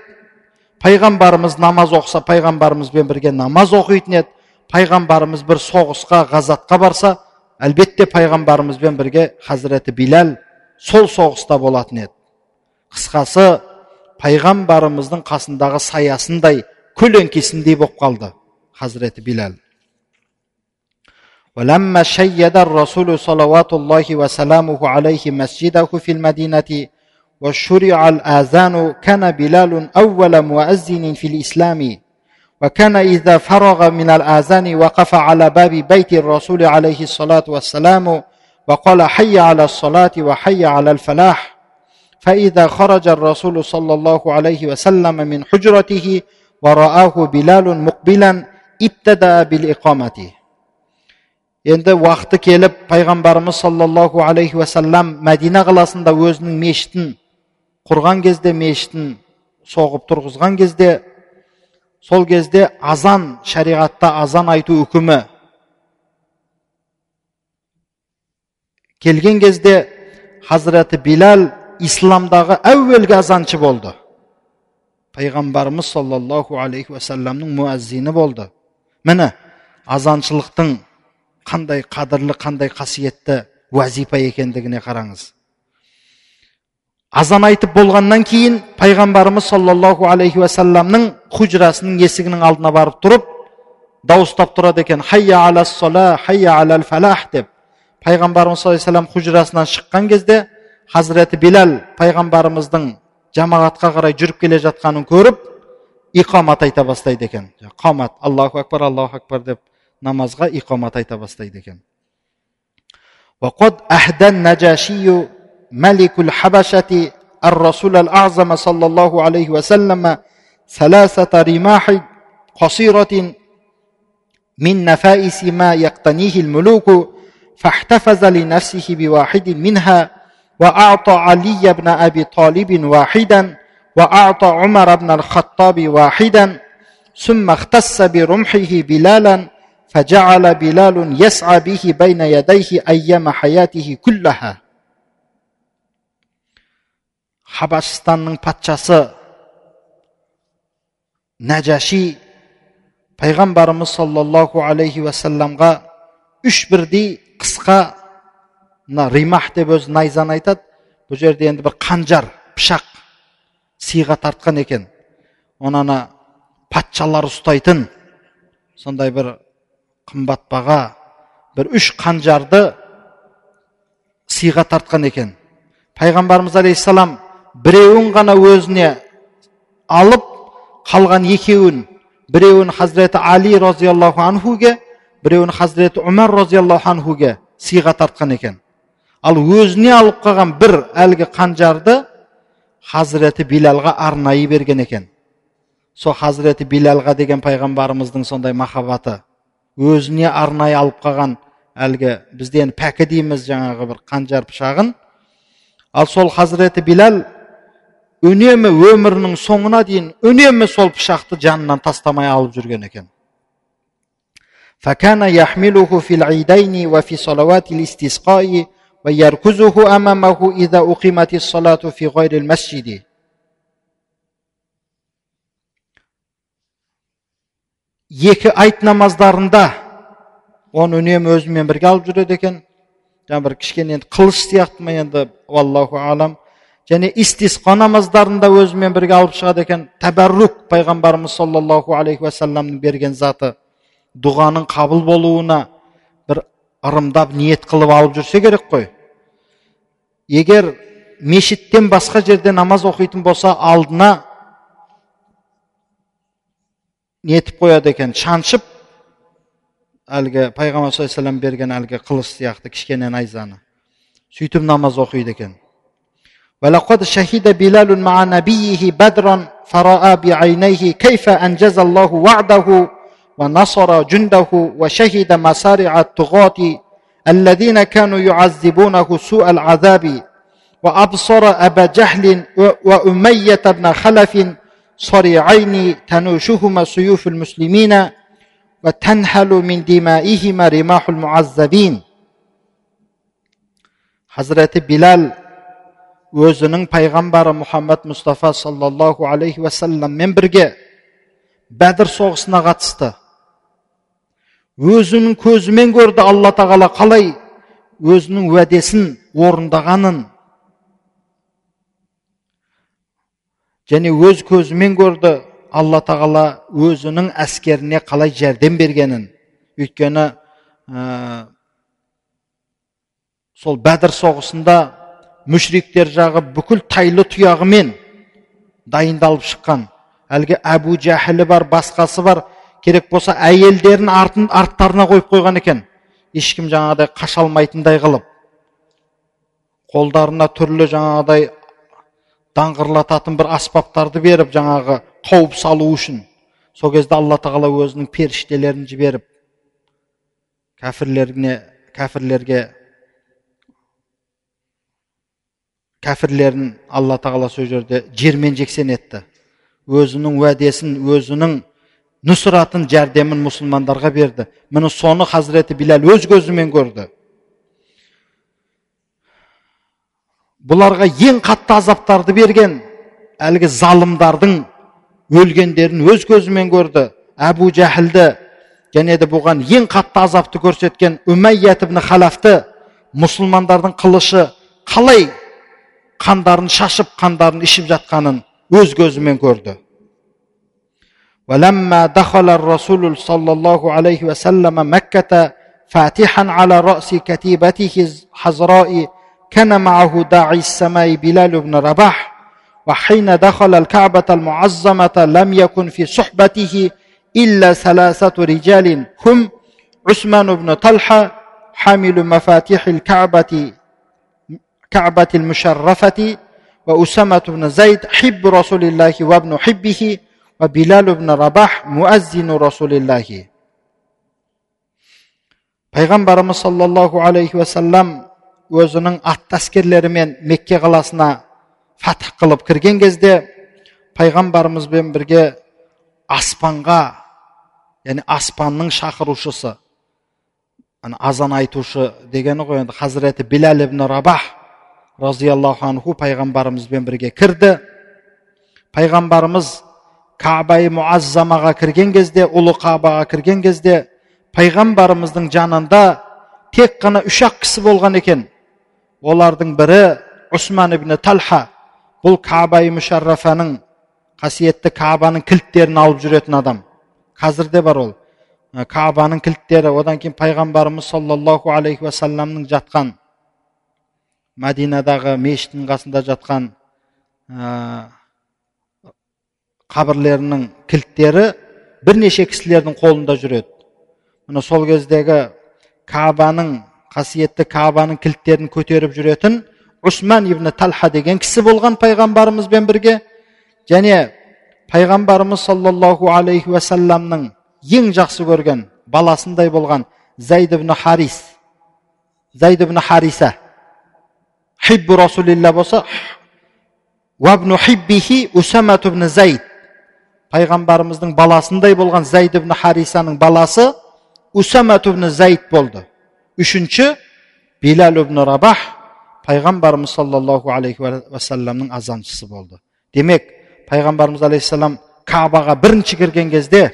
пайғамбарымыз намаз оқыса пайғамбарымызбен бірге намаз оқитын еді пайғамбарымыз бір соғысқа ғазатқа барса әлбетте пайғамбарымызбен бірге хазіреті биләл сол соғыста болатын еді қысқасы пайғамбарымыздың қасындағы саясындай көлеңкесіндей болып қалды хазіреті биләл ولما شيد الرسول صلوات الله وسلامه عليه مسجده في المدينة وشرع الآذان كان بلال أول مؤذن في الإسلام وكان إذا فرغ من الآذان وقف على باب بيت الرسول عليه الصلاة والسلام وقال حي على الصلاة وحي على الفلاح فإذا خرج الرسول صلى الله عليه وسلم من حجرته ورآه بلال مقبلا ابتدأ بالإقامة енді уақыты келіп пайғамбарымыз саллаллаху алейхи уассалам мәдина қаласында өзінің мешітін құрған кезде мешітін соғып тұрғызған кезде сол кезде азан шариғатта азан айту үкімі келген кезде хазіреті билал исламдағы әуелгі азаншы болды пайғамбарымыз саллаллаху алейхи уассаламның муаззини болды міне азаншылықтың қандай қадірлі қандай қасиетті уазипа екендігіне қараңыз азан айтып болғаннан кейін пайғамбарымыз саллаллаху алейхи уассаламның хужрасының есігінің алдына барып тұрып дауыстап тұрады екен хайя ала сола хайя алал фалах деп пайғамбарымыз саллаллаху алейhi хужрасынан шыққан кезде хазіреті билал пайғамбарымыздың жамағатқа қарай жүріп келе жатқанын көріп иқамат айта бастайды екен қамат аллаху акбар аллаху акбар деп намазға иқамат айта бастайды екен وقد أهدى النجاشي ملك الحبشة الرسول الأعظم صلى الله عليه وسلم ثلاثة رماح قصيرة من نفائس ما يقتنيه الملوك فاحتفظ لنفسه بواحد منها وأعطى علي بن أبي طالب واحدا وأعطى عمر بن الخطاب واحدا ثم اختص برمحه بلالا فجعل بلال يسعى به بين يديه أيام حياته كلها хабашстанның патшасы нәжаши пайғамбарымыз саллаллаху алейхи уассаламға үш бірдей қысқа мына римах деп өзі найзаны айтады. Бұл жерде енді бір қанжар пышақ сыйға тартқан екен. Оны ана патшалар ұстайтын сондай бір қымбат баға бір үш қанжарды сыйға тартқан екен. Пайғамбарымыз алейхисалам біреуін ғана өзіне алып қалған екеуін біреуін хазіреті али розиаллаху анхуге біреуін хазіреті умар розиаллаху анхуге сыйға тартқан екен ал өзіне алып қалған бір әлгі қанжарды хазіреті билалға арнайы берген екен сол хазіреті билалға деген пайғамбарымыздың сондай махаббаты өзіне арнайы алып қалған әлгі бізде енді пәкі дейміз жаңағы бір қанжар пышағын ал сол хазіреті билал үнемі өмірінің соңына дейін үнемі сол пышақты жанынан тастамай алып жүрген екен فكان يحمله في العيدين وفي صلوات الاستسقاء ويركزه أمامه إذا أقيمت الصلاة في غير المسجد екі айт намаздарында оны үнемі өзімен бірге алып жүреді екен жаңағы бір кішкене енді қылыш сияқты ма енді аллаху алам және истисқа намаздарында өзімен бірге алып шығады екен тәбәррук пайғамбарымыз саллаллаху алейхи уассаламның берген заты дұғаның қабыл болуына бір ырымдап ниет қылып алып жүрсе керек қой егер мешіттен басқа жерде намаз оқитын болса алдына нетіп қояды екен шаншып әлгі пайғамбар саллаллаху алейhi берген әлгі қылыш сияқты кішкене найзаны сөйтіп намаз оқиды екен ولقد شهد بلال مع نبيه بدرا فراى بعينيه كيف انجز الله وعده ونصر جنده وشهد مسارع الطغاة الذين كانوا يعذبونه سوء العذاب وابصر ابا جهل واميه بن خلف صريعين تنوشهما سيوف المسلمين وتنهل من دمائهما رماح المعذبين حضرت بلال өзінің пайғамбары мұхаммад мұстафа саллаллаху алейхи уассаламмен бірге бәдір соғысына қатысты өзінің көзімен көрді алла тағала қалай өзінің уәдесін орындағанын. Және өз көзімен көрді алла тағала өзінің әскеріне қалай жәрдем бергенін. Өйткені ә, сол бәдір соғысында мүшриктер жағы бүкіл тайлы тұяғымен дайындалып шыққан. Әлгі әбу жәһілі бар басқасы бар керек болса әйелдерін артын, арттарына қойып қойған екен. Ешкім жаңағыдай қаша алмайтындай қылып қолдарына түрлі жаңағыдай даңғырлататын бір аспаптарды беріп жаңағы қауіп салу үшін сол кезде алла тағала өзінің періштелерін жіберіп кәфірлеріне кәфірлерге кәфірлерін алла тағала сол жерде жермен жексен етті. Өзінің уәдесін өзінің нұсратын жәрдемін мұсылмандарға берді міне соны хазіреті биләл өз көзімен көрді бұларға ең қатты азаптарды берген әлгі залымдардың өлгендерін өз көзімен көрді әбу жәһілді және де бұған ең қатты азапты көрсеткен үмәйят ибн халафты мұсылмандардың қылышы қалай қандарын шашып қандарын ішіп жатқанын өз көзімен көрді ولما دخل الرسول صلى الله عليه وسلم مكة فاتحا على رأس كتيبته الحزراء كان معه داعي السماء بلال بن رباح. وحين دخل الكعبة المعظمة لم يكن في صحبته إلا ثلاثة رجال هم عثمان بن طلحة حامل مفاتيح الكعبة كعبة المشرفة وأسامة بن زيد حب رسول الله وابن حبه ve Bilal. Пайғамбарымыз саллаллаху алейхи уассалам өзінің атты әскерлерімен Мекке қаласына фатх қылып кірген кезде пайғамбарымызбен бірге аспанға яғни аспанның шақырушысы азан айтушы дегені ғой енді хазіреті биләл ибн рабах разиаллаху анху пайғамбарымызбен бірге кірді пайғамбарымыз кабай муаззамаға кірген кезде ұлы кабаға кірген кезде пайғамбарымыздың жанында тек қана үш ақ кісі болған екен олардың бірі усман ибн талха бұл кабай мүшаррафаның қасиетті кабаның кілттерін алып жүретін адам қазір де бар ол кабаның кілттері одан кейін пайғамбарымыз саллаллаху алейхи уассаламның жатқан мәдинадағы мешіттің қасында жатқан қабірлерінің кілттері бірнеше кісілердің қолында жүреді. Міне сол кездегі кабаның қасиетті кабаның кілттерін көтеріп жүретін усман ибн талха деген кісі болған пайғамбарымызбен бірге. Және пайғамбарымыз саллаллаху алейхи уассаламның ең жақсы көрген баласындай болған зайд ибн харис. Зайд ибн хариса. Хиббу расулилля болса уабну хиббихи усамат ибн зайд пайғамбарымыздың баласындай болған зайд ибн харисаның баласы усамат ибн зайд болды үшінші билал ибн рабах пайғамбарымыз саллаллаху алейхи уассаламның азаншысы болды демек пайғамбарымыз алейхисалам кабаға бірінші кірген кезде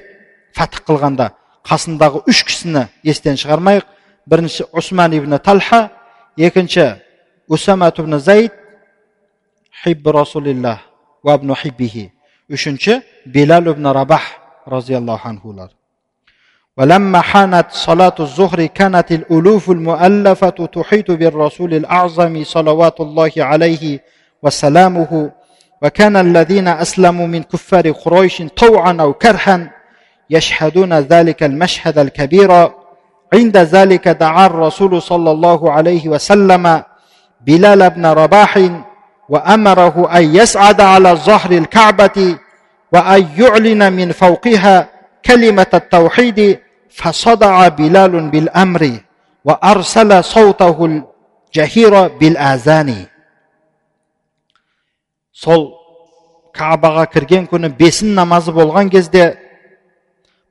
фатх қылғанда қасындағы үш кісіні естен шығармайық бірінші усман ибн талха екінші усамат ибн зайд хибб расулиллах хиббихи uchinchi bilal ibn rabah roziyallohu anhular. ولما حانت صلاة الظهر كانت الألوف المؤلفة تحيط بالرسول الأعظم صلوات الله عليه وسلامه وكان الذين أسلموا من كفار قريش طوعا أو كرها يشهدون ذلك المشهد الكبير. عند ذلك دعا الرسول صلى الله عليه وسلم بلال بن رباح وأمره أن يسعد على ظهر الكعبة وأن يعلن من فوقها كلمة التوحيد فصدع بلال بالأمر وأرسل صوته الجهير بالآذان сол кабаға кірген күні бесін намазы болған кезде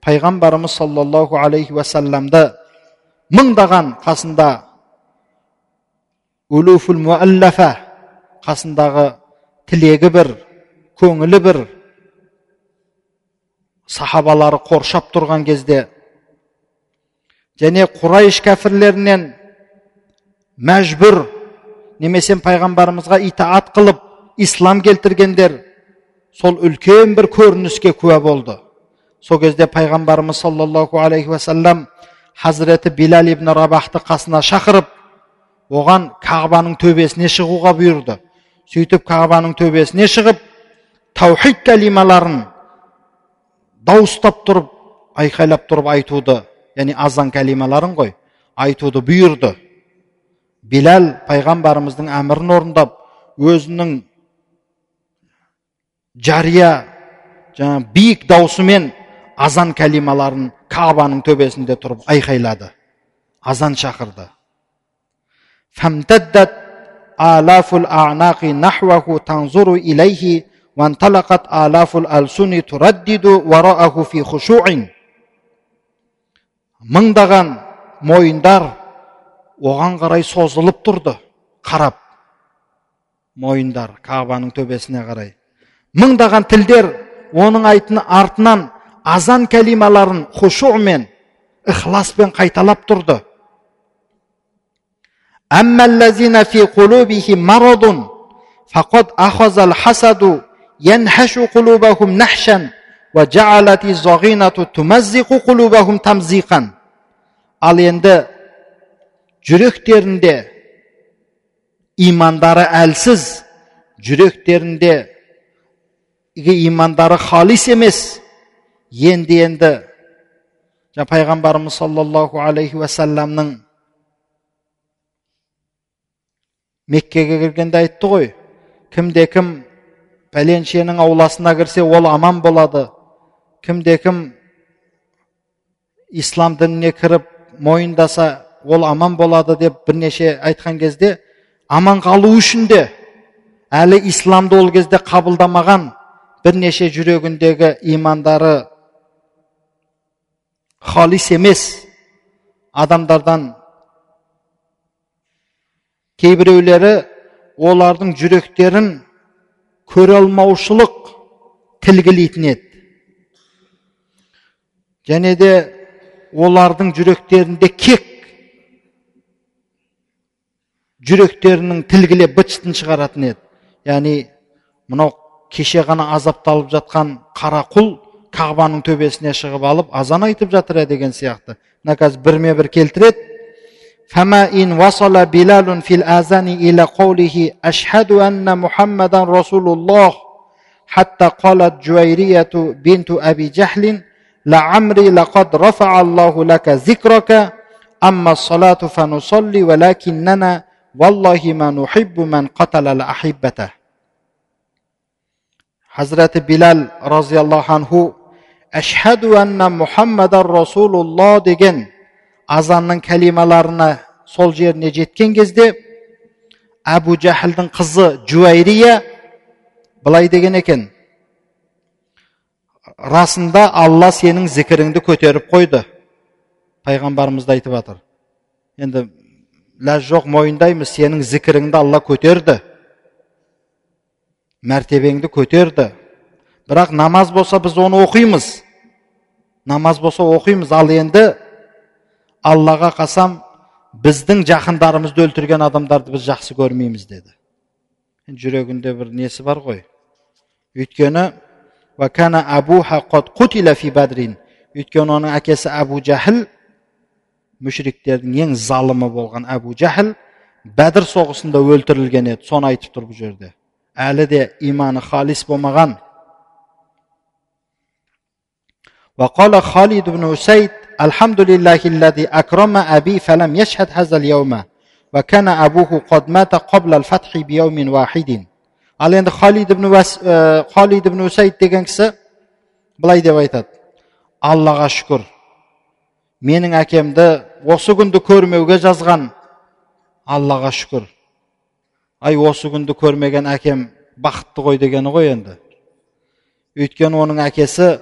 пайғамбарымыз саллаллаху алейхи уассаламды мыңдаған қасында улуфул муаллафа қасындағы тілегі бір көңілі бір сахабалары қоршап тұрған кезде және құрайш кәфірлерінен мәжбүр немесе пайғамбарымызға итаат қылып ислам келтіргендер сол үлкен бір көрініске куә болды. Сол кезде пайғамбарымыз саллаллаху алейхи уассалам хазіреті билал ибн рабахты қасына шақырып оған кағбаның төбесіне шығуға бұйырды сөйтіп қағабаның төбесіне шығып таухид кәлималарын дауыстап тұрып айқайлап тұрып айтуды яғни азан кәлималарын ғой айтуды бұйырды. Биләл пайғамбарымыздың әмірін орындап өзінің жария жаңа биік даусымен азан кәлималарын кабаның төбесінде тұрып айқайлады азан шақырды. آلاف الأعناق نحوه تنظر إليه وانطلقت آلاف الألسن تردد وراءه في خشوع мыңдаған мойындар оған қарай созылып тұрды қарап мойындар кабаның төбесіне қарай мыңдаған тілдер оның айтын артынан азан кәлималарын хушумен ықыласпен қайталап тұрды أما الذين في قلوبهم مرض فقد أخذ الحسد ينحش قلوبهم نحشا وجعلت الضغينة تمزق قلوبهم تمزيقا ал енді жүректерінде имандары әлсіз жүректерінде имандары халис емес енді енді пайғамбарымыз саллаллаху алейхи уассаламның меккеге кіргенде айтты ғой кімде кім пәленшенің ауласына кірсе ол аман болады. Кімде кім ислам дініне кіріп мойындаса ол аман болады деп бірнеше айтқан кезде аман қалу үшін де әлі исламды ол кезде қабылдамаған бірнеше жүрегіндегі имандары халис емес адамдардан кейбіреулері олардың жүректерін көре алмаушылық тілгілейтін еді және де олардың жүректерінде кек жүректерінің тілгілеп быт шығаратын еді яғни мынау кеше ғана азапталып жатқан қара құл кағбаның төбесіне шығып алып азан айтып жатыр деген сияқты мына қазір бірме бір келтіреді فما إن وصل بلال في الآذان إلى قوله أشهد أن محمدا رسول الله حتى قالت جويرية بنت أبي جهل لعمري لقد رفع الله لك ذكرك أما الصلاة فنصلي ولكننا والله ما نحب من قتل الأحبته حضرت بلال رضي الله عنه أشهد أن محمدا رسول الله دجن азанның кәлималарына сол жеріне жеткен кезде әбу жәһілдің қызы жуайрия былай деген екен расында алла сенің зікіріңді көтеріп қойды пайғамбарымыз да айтып жатыр енді ләж жоқ мойындаймыз сенің зікіріңді алла көтерді мәртебеңді көтерді бірақ намаз болса біз оны оқимыз намаз болса оқимыз ал енді аллаға қасам біздің жақындарымызды өлтірген адамдарды біз жақсы көрмейміз деді жүрегінде бір несі бар ғой өйткені өйткені оның әкесі әбу жәһіл мүшриктердің ең залымы болған әбу жәһіл бәдір соғысында өлтірілген еді соны айтып тұр бұл жерде әлі де иманы халис болмаған وقال خالد بن أسيد ал енді халид ибн халид ибн усайд деген кісі былай деп айтады аллаға шүкір менің әкемді осы күнді көрмеуге жазған аллаға шүкір ай осы күнді көрмеген әкем бақытты ғой дегені ғой енді өйткені оның әкесі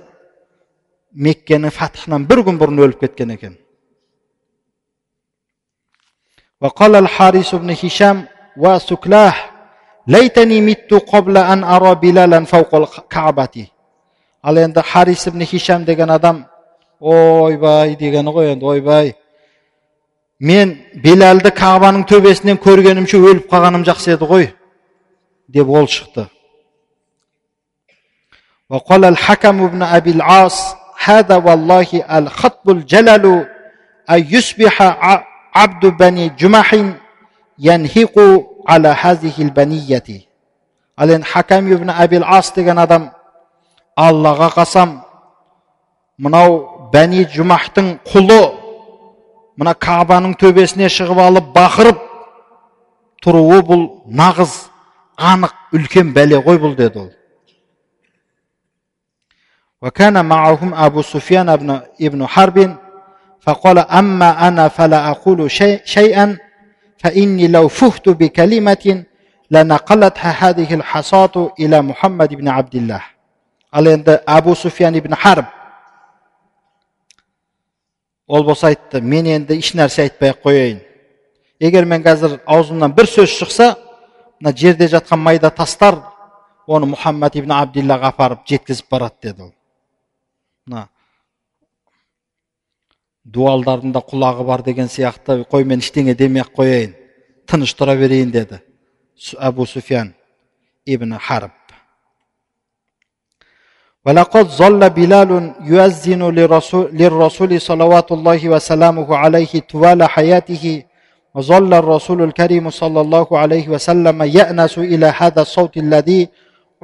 меккенің фатхынан бір күн бұрын өліп кеткен екен وقال الحارث بن هشام وسكلاه ليتني مت قبل أن أرى بلالا فوق الكعبة ал енді харис ибн хишам деген адам ойбай дегені ғой енді ойбай мен белалды кағбаның төбесінен көргенімше өліп қалғаным жақсы еді ғой деп ол шықты وقال الحكم بن أبي العاص هذا والله الخطب الجلل أن يصبح عبد بني جمح ينهق على هذه البنية ал енді хакам ибн абил ас деген адам аллаға қасам мынау бәни жұмахтың құлы мына кабаның төбесіне шығып алып бақырып тұруы бұл нағыз анық үлкен бәле ғой бұл деді ол وكان معهم أبو سفيان ابن, ابن حرب فقال أما أنا فلا أقول شيء شيئا فإني لو فهت بكلمة لنقلتها هذه الحصاة إلى محمد بن عبد الله ал енді әбу суфиян ибн харб ол болса айтты мен енді еш нәрсе айтпай ақ қояйын егер мен қазір аузымнан бір сөз шықса мына жерде жатқан майда тастар оны мұхаммад ибн абдиллаға апарып жеткізіп барады деді ол мына дуалдардың да құлағы бар деген сияқты қой мен ештеңе демей ақ қояйын тыныш тұра берейін деді әбу суфиян ибн харб ولقد ظل بلال يؤذن للرسول, للرسول صلوات الله وسلامه عليه طوال حياته وظل الرسول الكريم صلى الله عليه وسلم يأنس إلى هذا الصوت الذي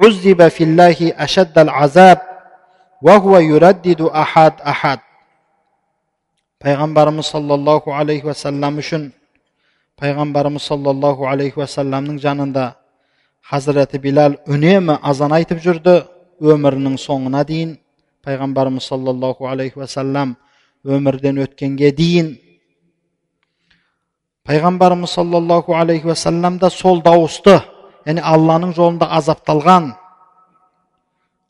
عذب في الله أشد العذاب وهو يردد أحد أحد payg'ambarimiz sollallohu alayhi vasallam uchun payg'ambarimiz sollallohu alayhi vasallamning janida hazrati bilal unemi azon aytib yurdi өмірінің соңына дейін пайғамбарымыз саллаллаху алейхи уассалам өмірден өткенге дейін пайғамбарымыз саллаллаху алейхи уассалам да сол дауысты яғни алланың жолында азапталған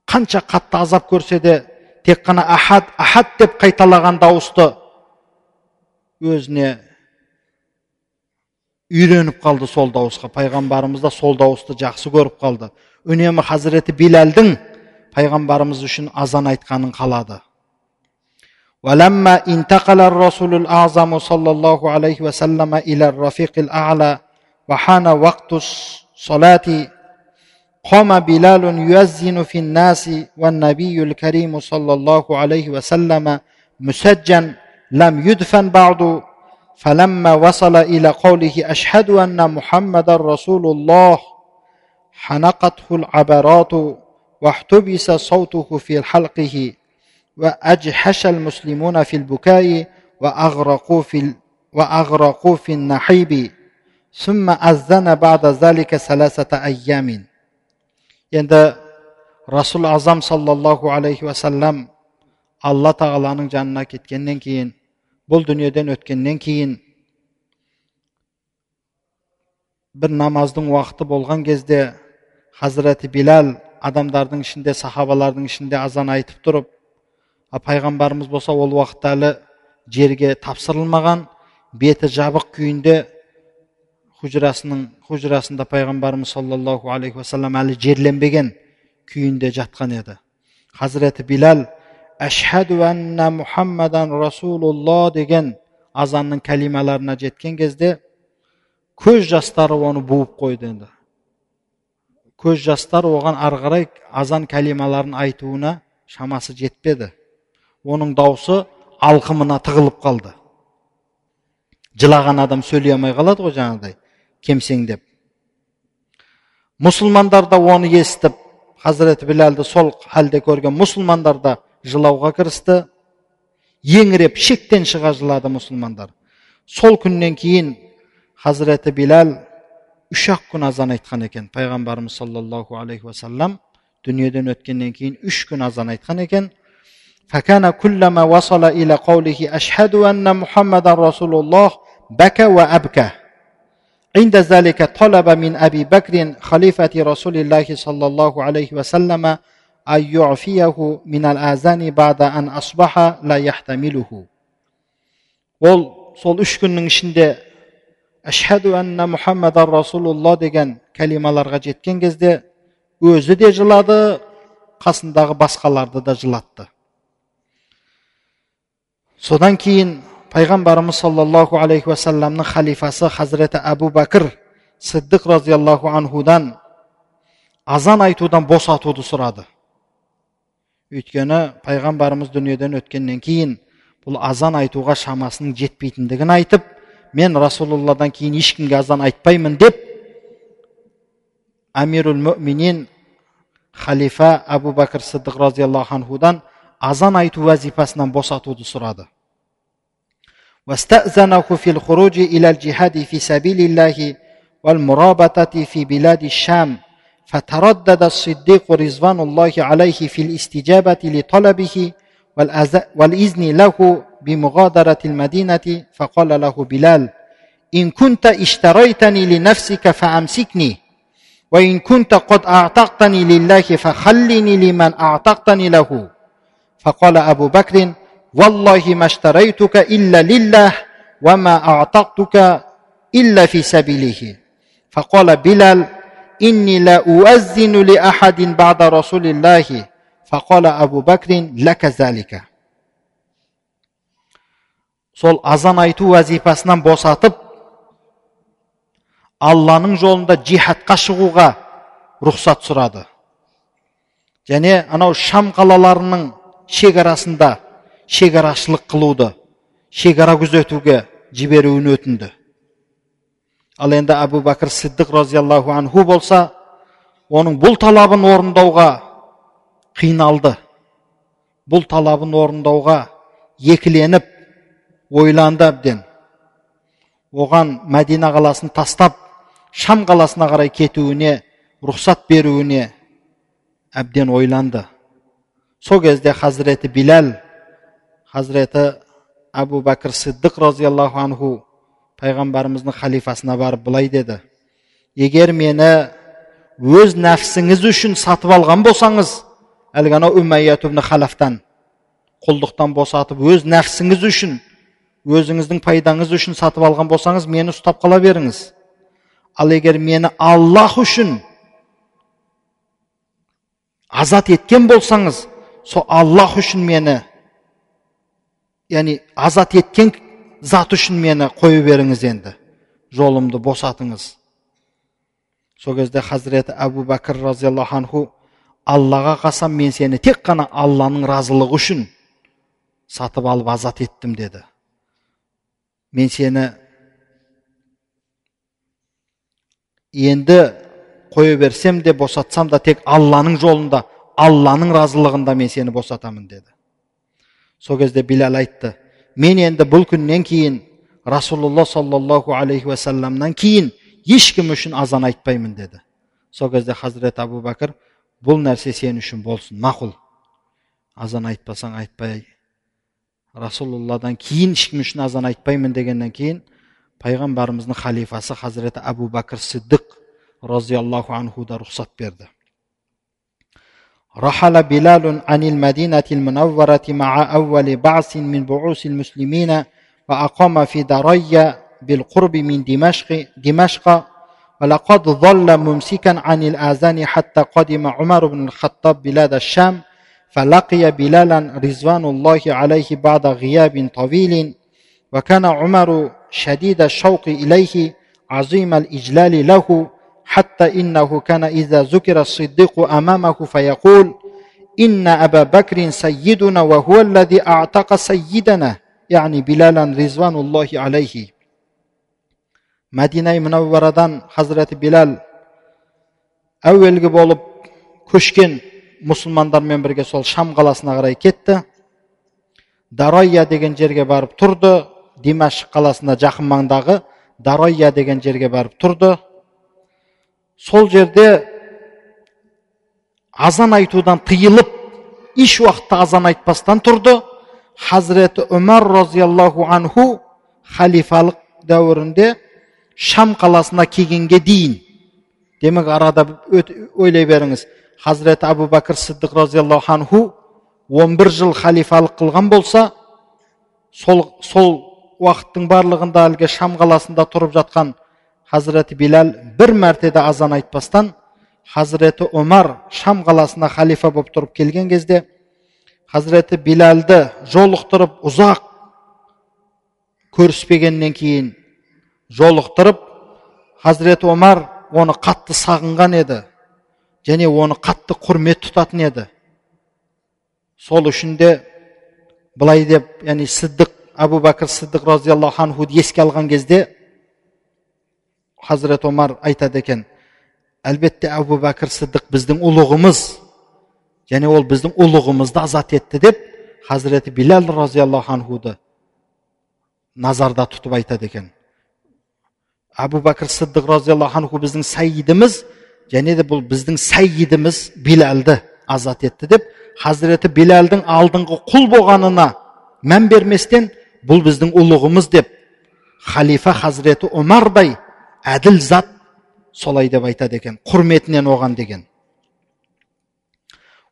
қанша қатты азап көрсе де тек қана ахад ахад деп қайталаған дауысты өзіне үйреніп қалды сол дауысқа пайғамбарымыз да сол дауысты жақсы көріп қалды үнемі хазіреті биләлдің пайғамбарымыз үшін азан айтқанын қалады ولما انتقل الرسول الأعظم صلى الله عليه وسلم إلى الرفيق الأعلى وحان وقت الصلاة قام بلال يؤذن في الناس والنبي الكريم صلى الله عليه وسلم مسجن لم يدفن بعد فلما وصل إلى قوله أشهد أن محمد رسول الله حنقته العبرات واحتبس صوته في حلقه وأجحش المسلمون في البكاء وأغرقوا في وأغرقوا في النحيب ثم أذن بعد ذلك ثلاثة أيام. Енді расул азам саллаллаху алейхи уассалам алла тағаланың жанына кеткеннен кейін бұл дүниеден өткеннен кейін бір намаздың уақыты болған кезде хазіреті билал адамдардың ішінде сахабалардың ішінде азан айтып тұрып а пайғамбарымыз болса ол уақытта әлі жерге тапсырылмаған беті жабық күйінде хужрасының хужрасында пайғамбарымыз саллаллаху алейхи уассалам әлі жерленбеген күйінде жатқан еді хазіреті билал әшхәду әнна мұхаммадан расулулла деген азанның кәлималарына жеткен кезде көз жастары оны буып қойды енді көз жастар оған ары қарай азан кәлималарын айтуына шамасы жетпеді оның даусы алқымына тығылып қалды жылаған адам сөйлей алмай қалады ғой жаңағыдай кемсеңдеп мұсылмандар да оны естіп хазіреті біләлді сол халде көрген мұсылмандар да жылауға кірісті еңіреп шектен шыға жылады мұсылмандар сол күннен кейін хазіреті биләл үш ақ күн азан айтқан екен пайғамбарымыз саллаллаху алейхи уассалам дүниеден өткеннен кейін үш күн азан айтқан екен فكان كلما وصل إلى قوله أشهد أن محمد رسول الله بكى وأبكى عند ذلك طلب من أبي بكر خليفة رسول الله صلى الله عليه وسلم أن يعفيه من الآذان بعد أن أصبح لا يحتمله ол сол үш күннің ішінде әшһәду анна мұхаммадан расулулла деген кәлималарға жеткен кезде өзі де жылады қасындағы басқаларды да жылатты содан кейін пайғамбарымыз саллаллаху алейхи уассаламның халифасы хазіреті әбу бәкір сиддық разиаллаху анхудан азан айтудан босатуды сұрады өйткені пайғамбарымыз дүниеден өткеннен кейін бұл азан айтуға шамасының жетпейтіндігін айтып мен расулалладан кейін ешкімге азан айтпаймын деп әмирул мүминин халифа әбу бәкір сыдық разиаллаху анхудан азан айту вазифасынан босатуды сұрады واستأذنه في الخروج إلى الجهاد في سبيل الله والمرابطة في بلاد الشام فتردد الصديق رضوان الله عليه في الاستجابة لطلبه والإذن له بمغادرة المدينة فقال له بلال إن كنت اشتريتني لنفسك فأمسكني وإن كنت قد أعتقتني لله فخلني لمن أعتقتني له. فقال أبو بكر Валлахи маштарайтука илля лиллах, вама а'тактука илля фи сабилихи. Факала Билал, инни ла уаззину ахадин бада Расулиллахи. Факала Абу Бакрин, лака. Сол азан айту вазифасынан босатып, алланың жолында жихадқа шығуға рұқсат сұрады және анау шам қалаларының шекарасында шекарашылық қылуды шекара күзетуге жіберуін өтінді. Ал енді әбу бәкір сиддық разиаллаху анху болса оның бұл талабын орындауға қиналды. Бұл талабын орындауға екіленіп ойланды әбден. Оған мәдина қаласын тастап шам қаласына қарай кетуіне рұқсат беруіне әбден ойланды. Сол кезде хазіреті биләл хазіреті әбу бәкір сиддық разиаллаху анху пайғамбарымыздың халифасына барып былай деді егер мені өз нәпсіңіз үшін сатып алған болсаңыз әлгі анау үмәят халафтан құлдықтан босатып өз нәпсіңіз үшін өзіңіздің пайдаңыз үшін сатып алған болсаңыз мені ұстап қала беріңіз ал егер мені аллах үшін азат еткен болсаңыз сол аллах үшін мені яғни азат еткен зат үшін мені қоя беріңіз енді. Жолымды босатыңыз. Сол кезде хазіреті әбу бәкір разиаллаху анху аллаға қасам мен сені тек қана алланың разылығы үшін сатып алып азат еттім деді. Мен сені енді қоя берсем де босатсам да тек алланың жолында алланың разылығында мен сені босатамын деді. Сол кезде билал айтты мен енді бұл күннен кейін расулалла саллаллаху алейхи уассаламнан кейін ешкім үшін азан айтпаймын деді. Сол кезде хазірет абу бәкір бұл нәрсе сен үшін болсын мақұл. Азан айтпасаң айтпай расулалладан кейін ешкім үшін азан айтпаймын дегеннен кейін пайғамбарымыздың халифасы хазіреті әбу бәкір сиддық разиаллаху анху да рұқсат берді. رحل بلال عن المدينة المنورة مع أول بعث من بعوث المسلمين وأقام في دريا بالقرب من دمشق دمشق ولقد ظل ممسكا عن الآذان حتى قدم عمر بن الخطاب بلاد الشام فلقي بلالا رضوان الله عليه بعد غياب طويل وكان عمر شديد الشوق إليه عظيم الإجلال له حتى إنه كان إذا ذكر الصديق أمامه فيقول إن أبا بكر سيدنا وهو الذي أعتق سيدنا يعني بلالا رضوان الله عليه мәдина мұнавварадан хазіреті билал әуелгі болып көшкен мұсылмандармен бірге сол шам қаласына қарай кетті дарайя деген жерге барып тұрды димаш қаласына жақын маңдағы дарайя деген жерге барып тұрды сол жерде азан айтудан тыйылып еш уақытта азан айтпастан тұрды. Хазіреті өмар разиаллаху анху халифалық дәуірінде шам қаласына келгенге дейін. Демек арада ойлай беріңіз. Хазіреті әбу бәкір сиддық разиаллаху анху 11 жыл халифалық қылған болса сол, сол уақыттың барлығында әлгі шам қаласында тұрып жатқан хазіреті биләл бір мәртеде азан айтпастан хазіреті омар шам қаласына халифа болып тұрып келген кезде хазіреті биләлді жолықтырып ұзақ көріспегеннен кейін жолықтырып хазіреті омар оны қатты сағынған еді және оны қатты құрмет тұтатын еді сол үшін де былай деп яғни сиддық әбу бәкір сиддық разиаллаху анхуды еске алған кезде хазірет омар айтады екен әлбетте әбу бәкір сиддық біздің ұлығымыз және ол біздің ұлығымызды азат етті деп хазіреті билал разиаллаху анхуды назарда тұтып айтады екен әбу бәкір сиддық разиаллаху анху біздің сәйидіміз және де бұл біздің сәйидіміз билалды азат етті деп хазіреті билалдың алдыңғы құл болғанына мән берместен бұл біздің ұлығымыз деп халифа хазіреті омардай әділ зат солай деп айтады екен құрметінен оған деген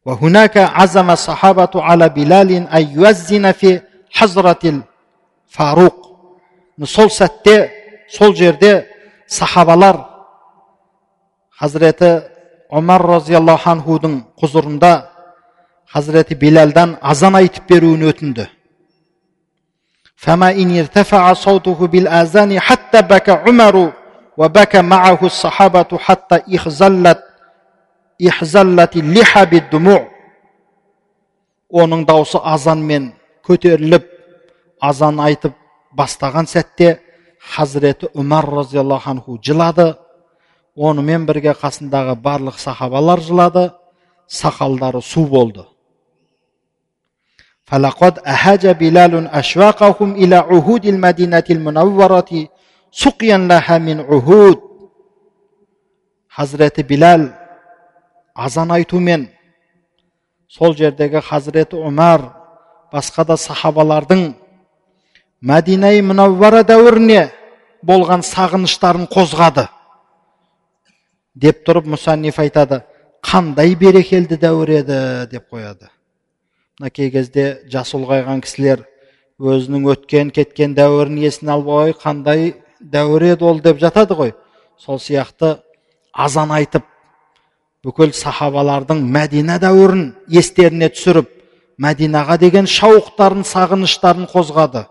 وهناك عزم الصحابة على بلال أن يؤذن في حضرة сол сәтте сол жерде сахабалар хазіреті омар разиаллаху анхудың құзырында хазіреті билалдан азан айтып беруін өтінді فما إن ارتفع صوته بالآذان حتى بكى عمر وبكى معه الصحابة حتى إخزلت إحزلت اللحى بالدموع оның даусы азанмен көтеріліп азан айтып бастаған сәтте хазіреті умар разиаллаху анху жылады онымен бірге қасындағы барлық сахабалар жылады сақалдары су болды فلقد أهاج بلال أشواقهم إلى عهود المدينة المنورة хазіреті биләл азан айтумен сол жердегі хазіреті Омар басқа да сахабалардың мәдина мұнаввара дәуіріне болған сағыныштарын қозғады деп тұрып мұсаниф айтады қандай берекелді дәуір еді? деп қояды. Мына кей кезде жасы ұлғайған кісілер өзінің өткен кеткен дәуірін есіне алып ой қандай дәуір еді ол деп жатады ғой сол сияқты азан айтып бүкіл сахабалардың мәдина дәуірін естеріне түсіріп мәдинаға деген шауқтарын сағыныштарын қозғады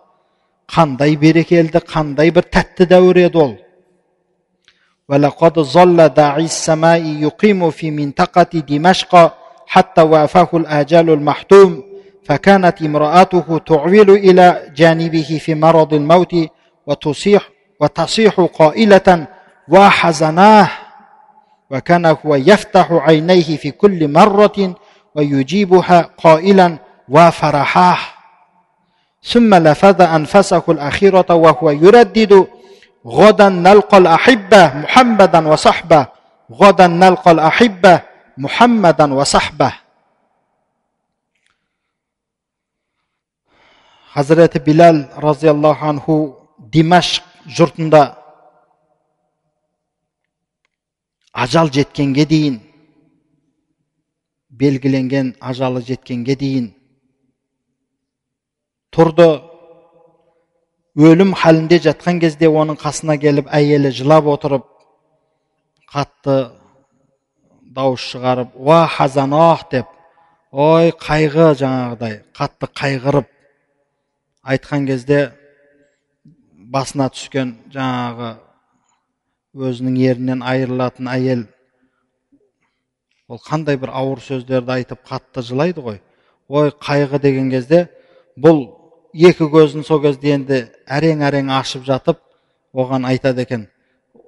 қандай берекелді қандай бір тәтті дәуір еді ол ولقد ظل داعي السماء يقيم في منطقة دمشق حتى وافاه الآجال المحتوم فكانت امرأته تعول إلى جانبه في مرض الموت وتصيح وتصيح قائلة وحزناه وكان هو يفتح عينيه في كل مرة ويجيبها قائلا وفرحاه. ثم لفظ أنفسه الأخيرة وهو يردد غدا نلقى الأحبة محمدا وصحبة. غدا نلقى الأحبة محمدا وصحبة. حضرة بلال رضي الله عنه دمشق жұртында ажал жеткенге дейін белгіленген ажалы жеткенге дейін тұрды өлім халінде жатқан кезде оның қасына келіп әйелі жылап отырып қатты дауыс шығарып уа хазанах деп ой қайғы! жаңағыдай қатты қайғырып айтқан кезде басына түскен жаңағы өзінің ерінен айырылатын әйел. Ол қандай бір ауыр сөздерді айтып қатты жылайды ғой. Ой қайғы деген кезде бұл екі көзін сол кезде енді әрең әрең ашып жатып оған айтады екен.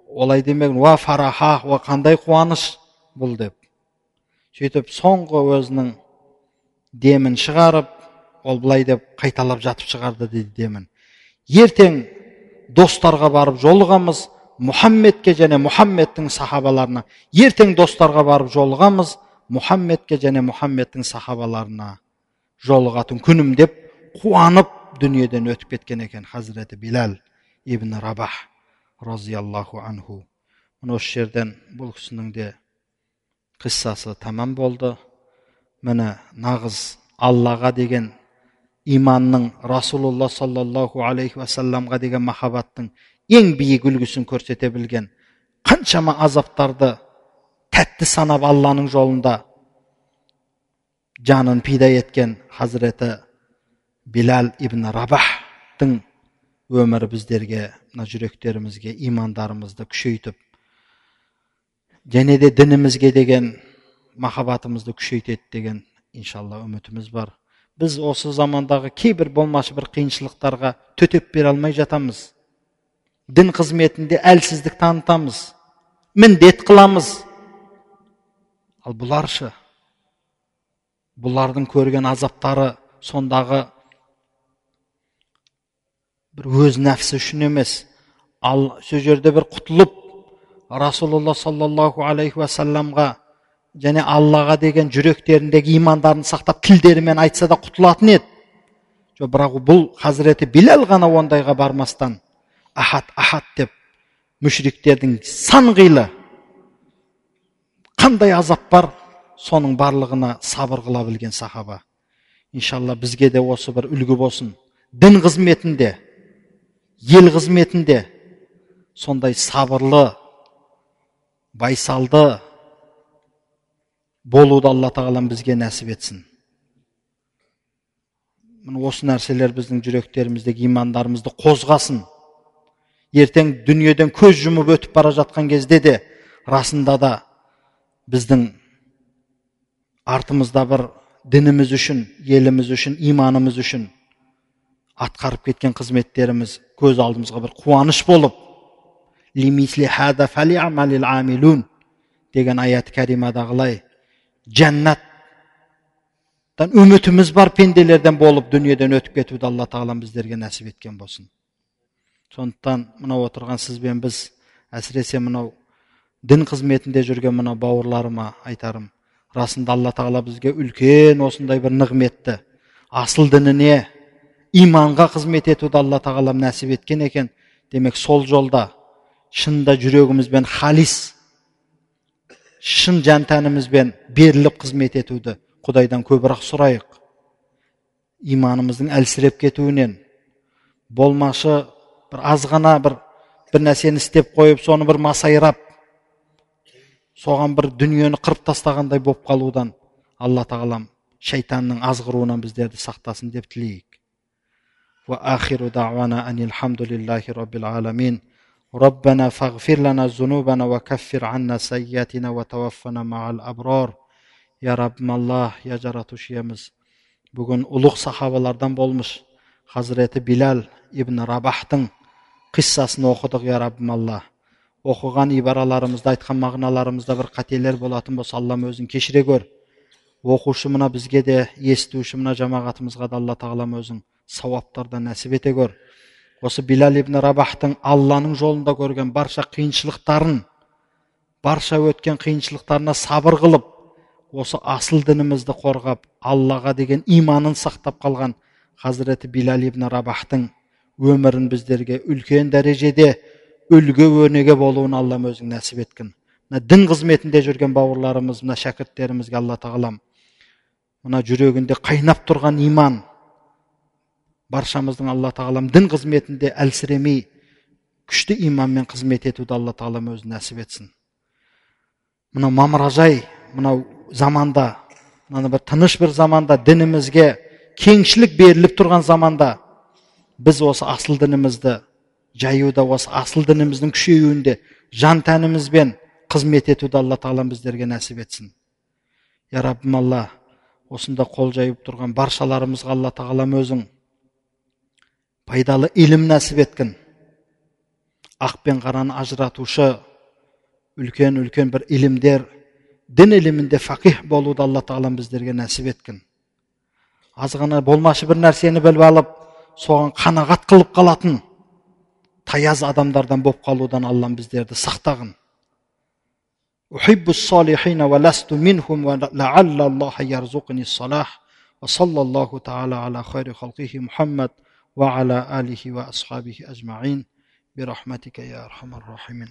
Олай демегін уа фараха уа қандай қуаныш бұл деп. Сөйтіп соңғы өзінің демін шығарып ол былай деп қайталап жатып шығарды дейді демін. Ертең достарға барып жолығамыз. Мұхаммедке және мұхаммедтің сахабаларына ертең достарға барып жолығамыз. Мұхаммедке және мұхаммедтің сахабаларына жолығатын күнім деп қуанып дүниеден өтіп кеткен екен хазіреті билал ибн рабах разиаллаху анху. Міне осы жерден бұл кісінің де қиссасы тамам болды. Міне нағыз аллаға деген иманның расулулла саллаллаху алейхи уассаламға деген махаббаттың ең биік үлгісін көрсете білген қаншама азаптарды тәтті санап алланың жолында жанын пида еткен хазіреті билал ибн рабахтың өмірі біздерге мына жүректерімізге имандарымызды күшейтіп және де дінімізге деген махаббатымызды күшейтеді деген иншалла үмітіміз бар біз осы замандағы кейбір болмашы бір қиыншылықтарға төтеп бере алмай жатамыз. Дін қызметінде әлсіздік танытамыз. Міндет қыламыз. Ал бұларшы бұлардың көрген азаптары сондағы бір өз нәпсі үшін емес ал сол жерде бір құтылып расулалла саллаллаху алейхи уассаламға және аллаға деген жүректеріндегі имандарын сақтап тілдерімен айтса да құтылатын еді. Жоқ бірақ бұл хазіреті билал ғана ондайға бармастан ахат ахат деп мүшриктердің сан қилы қандай азап бар соның барлығына сабыр қыла білген сахаба. Иншалла бізге де осы бір үлгі болсын. Дін қызметінде ел қызметінде сондай сабырлы байсалды болуды алла тағалам бізге нәсіп етсін. Міне осы нәрселер біздің жүректеріміздегі имандарымызды қозғасын. Ертең дүниеден көз жұмып өтіп бара жатқан кезде де расында да біздің артымызда бір дініміз үшін еліміз үшін иманымыз үшін атқарып кеткен қызметтеріміз көз алдымызға бір қуаныш болып деген аят кәримадағылай жәннаттан үмітіміз бар пенделерден болып дүниеден өтіп кетуді алла тағалам біздерге нәсіп еткен болсын сондықтан мынау отырған сіз бен біз әсіресе мынау дін қызметінде жүрген мынау бауырларыма айтарым расында алла тағала бізге үлкен осындай бір нығметті асыл дініне иманға қызмет етуді алла тағалам нәсіп еткен екен демек сол жолда шынында жүрегімізбен халис шын жан тәнімізбен беріліп қызмет етуді құдайдан көбірек сұрайық. Иманымыздың әлсіреп кетуінен. Болмашы бір азғана бір бір нәрсені істеп қойып соны бір масайрап соған бір дүниені қырып тастағандай болып қалудан алла тағалам шайтанның азғыруынан біздерді сақтасын деп тілейік. وآخر دعوانا أن الحمد لله رب العالمين ربنا فاغفر لنا ذنوبنا وكفر عنا سيئاتنا وتوفنا مع الأبرار يا رب الله يا жаратушиеміз бүгін ұлық сахабалардан болмыш хазіреті билал ибн рабахтың қиссасын оқыдық я раббым алла оқыған ибараларымызда айтқан мағыналарымызда бір қателер болатын болса аллам өзің кешіре көр оқушы мына бізге де естуші мына жамағатымызға да алла тағалам өзің сауаптардан нәсіп ете көр осы билал ибн рабахтың алланың жолында көрген барша қиыншылықтарын барша өткен қиыншылықтарына сабыр қылып осы асыл дінімізді қорғап аллаға деген иманын сақтап қалған хазіреті билал ибн рабахтың өмірін біздерге үлкен дәрежеде үлгі өнеге болуын аллам өзің нәсіп еткін мына дін қызметінде жүрген бауырларымыз мына шәкірттерімізге алла тағалам мына жүрегінде қайнап тұрған иман баршамыздың алла тағалам дін қызметінде әлсіремей күшті иманмен қызмет етуді алла тағалам өзі нәсіп етсін. Мынау мамыражай мынау заманда мына бір тыныш бір заманда дінімізге кеңшілік беріліп тұрған заманда біз осы асыл дінімізді жаюда осы асыл дініміздің күшеюінде жан тәнімізбен қызмет етуді алла тағалам біздерге нәсіп етсін. Я раббым алла осында қол жайып тұрған баршаларымызға алла тағалам өзің пайдалы ілім нәсіп еткін ақ пен қараны ажыратушы үлкен үлкен бір ілімдер дін ілімінде фақих болуды алла тағалам біздерге нәсіп еткін аз ғана болмашы бір нәрсені біліп алып соған қанағат қылып қалатын таяз адамдардан болып қалудан аллам біздерді сақтағын أحب الصالحين ولست منهم ولعل الله يرزقني الصلاح وصلى الله تعالى على خير خلقه محمد وعلى آله وأصحابه أجمعين برحمتك يا أرحم الراحمين.